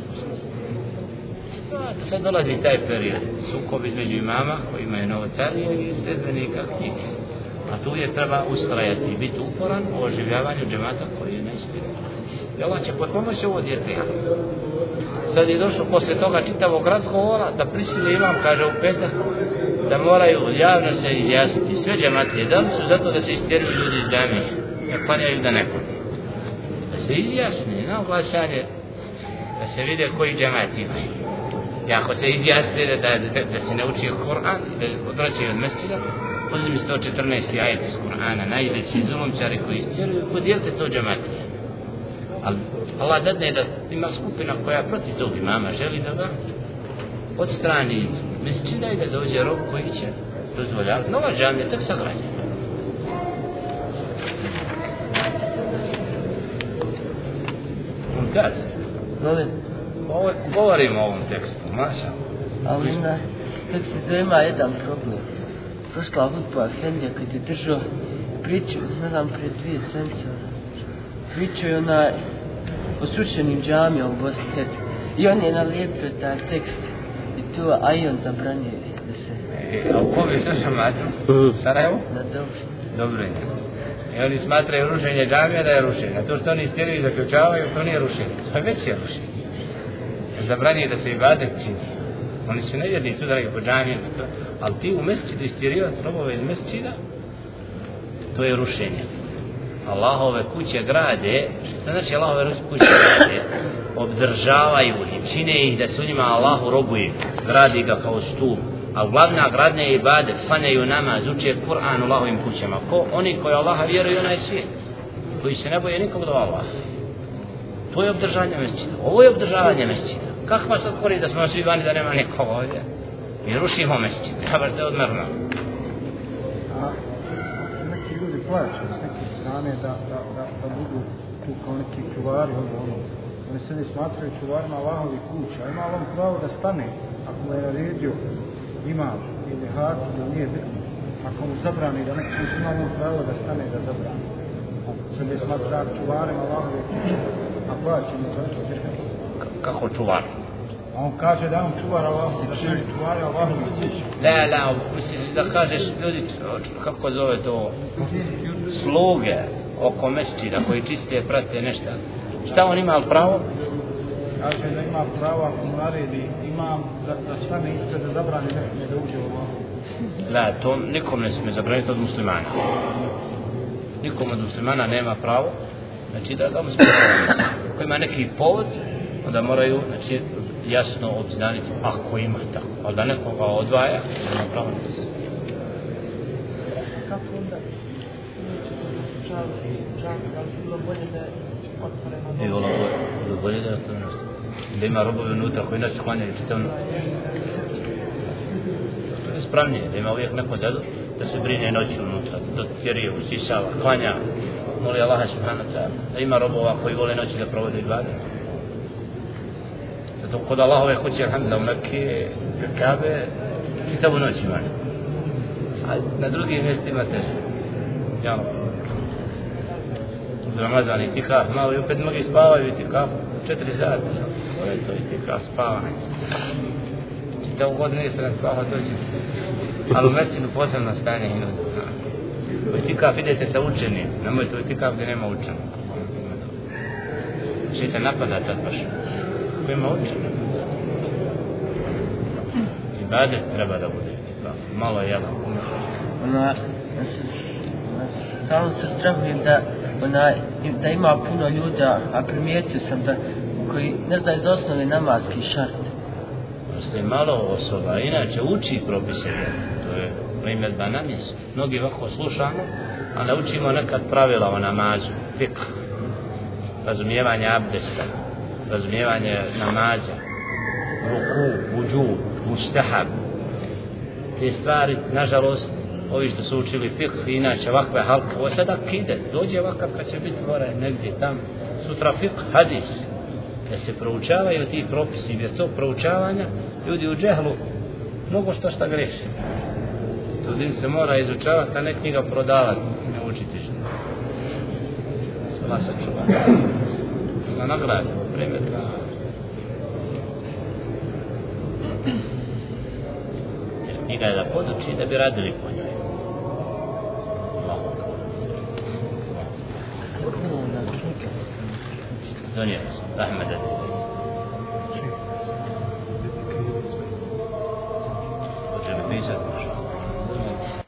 Sad dolazi taj period, sukob između imama koji imaju novotarije i sredbenika knjige. A tu je treba ustrajati i biti uporan u oživljavanju džemata koji je na istinu. I Allah će potpomoći ovo djete. Sad je došlo posle toga čitavog razgovora da prisili imam, kaže u petak, da moraju javno se izjasniti sve džematlije. Da li su zato da se istjeruju ljudi iz džamije? Da klanjaju da ne. Da se izjasni na oglasanje, da se vide koji džemat imaju. I ako se izjasne da, da, da, da se nauči Kur'an, da odvraćaju od mesčida, uzmi 114. ajet iz Kur'ana, najveći zulomčari koji istjeruju, podijelite to džamatije. Ali Allah dadne da ima skupina koja protiv tog imama želi da ga odstrani iz mesčida i da dođe rok koji će dozvoljavati. Nova džamija, tak sagrađena. On kaže, govorimo o ovom tekstu, maša. ali onda, tek se to ima jedan problem. Prošla hudba Efendija kad je držao priču, ne znam, prije dvije sedmice, priču je onaj o srušenim džamijama u Bosni i Hercegovini. I on je nalijepio taj tekst i tu Ajon zabranjuje da se E, a u kome je to smatru? Sarajevo? na dobro. Dobro je. I oni smatraju rušenje džamija da je rušenje. A to što oni stjeruju i zaključavaju, to nije rušenje. To je već je rušenje. Zabranije da se ibadet čini. Oni su nevjernici dragi po džamijama. Ali ti u mesecidu istjerivati robove iz mesecida, to je rušenje. Allahove kuće grade, što znači Allahove kuće grade, obdržavaju ih, čine ih da su njima Allahu robuje, gradi ga kao stup, a glavna gradnja je ibadet, klanjaju namaz, uče Kur'an u Allahovim kućama. Ko? Oni koji Allaha vjeruju onaj svijet, koji se ne boje nikog do Allaha. To je obdržanje mesčina. Ovo je obdržavanje mesčina. Kakva sad kori da smo svi vani da nema nikog ovdje? Mi rušimo mesčin. Treba da odmrno. A neki ljudi plaćaju s neke strane da, da, da, da budu tu kao neki čuvari ovo ono. Oni se ne smatraju čuvarima Allahovi kuća. Ima li on pravo da stane ako mu je naredio imam ili hati da nije bitno. Ako mu zabrani da neki ima li on pravo da stane da zabrani. Se ne smatra čuvarima Allahove kuća, A plaćamo za to. Kako čuvar? On kaže da on čuvar Allahovi, da čuvari Allahovi kuće. La, la, misliš da kažeš ljudi, kako zove to, sluge oko mesčina koji čiste, prate nešto. Šta on ima pravo? Kaže da ima pravo ako mu naredi imam da, da stane ispred da zabrani nekome da uđe u Allahu. La, to nikom ne smije zabraniti od muslimana. Nikom od muslimana nema pravo, znači da ga muslimana. Ima neki povod, onda moraju, znači, jasno obznaniti ako ima tako. Ali da nekoga odvaja, nema pravo ne Kako onda bi bilo bolje da I volao bolje, da je to nešto. Da ima robovi unutra koji nas klanjaju čitavno. To je spravnije, da ima uvijek neko dedu da se brine noću unutra, da tjerije, usisava, klanja, moli Allaha subhanahu ta'ala. Da ima robova koji vole noći da provode i dok kod Allahove kuće, alhamdulillah, u Mekke, Kabe, čitavu noć ima. A na drugim mjestima teže. Ja, uz Ramazan i tikaf, malo i opet mnogi spavaju i tikaf, četiri sata, to je to i tikaf spavanje. Čitavu godinu jeste ne spava, to će. Ali u mesinu posebno stanje i ljudi. U itikaf idete sa učenim, nemojte u itikaf gdje nema učenog. Šete napada tad baš. Ko ima učenog. Ibadet treba da bude itikaf. Malo jedan. Ona, ja se, ona, stalno se strahujem da, ona, da ima puno ljuda, a primijetio sam da, koji ne znaju za osnovni namazki šart. Postoji malo osoba, inače uči propise. To je primjedba na mjestu. Mnogi ovako slušamo, a ne učimo nekad pravila o namazu, fik, razumijevanje abdesta, razumijevanje namaza, ruku, uđu, mustahab. Te stvari, nažalost, ovi što su učili fik, inače ovakve halke, ovo sada kide, dođe ovakav kad će biti gore negdje tam, sutra fikh, hadis, da se proučavaju ti propisi, bez tog proučavanja ljudi u džehlu mnogo što šta greši. Tudim se mora izučavati, a ne knjiga prodavati, ne učiti što. Svala se čuva. Na nagradu. سليمان I kada poduči da bi radili po njoj. Donijeli smo, Ahmeda. Hoće li pisati?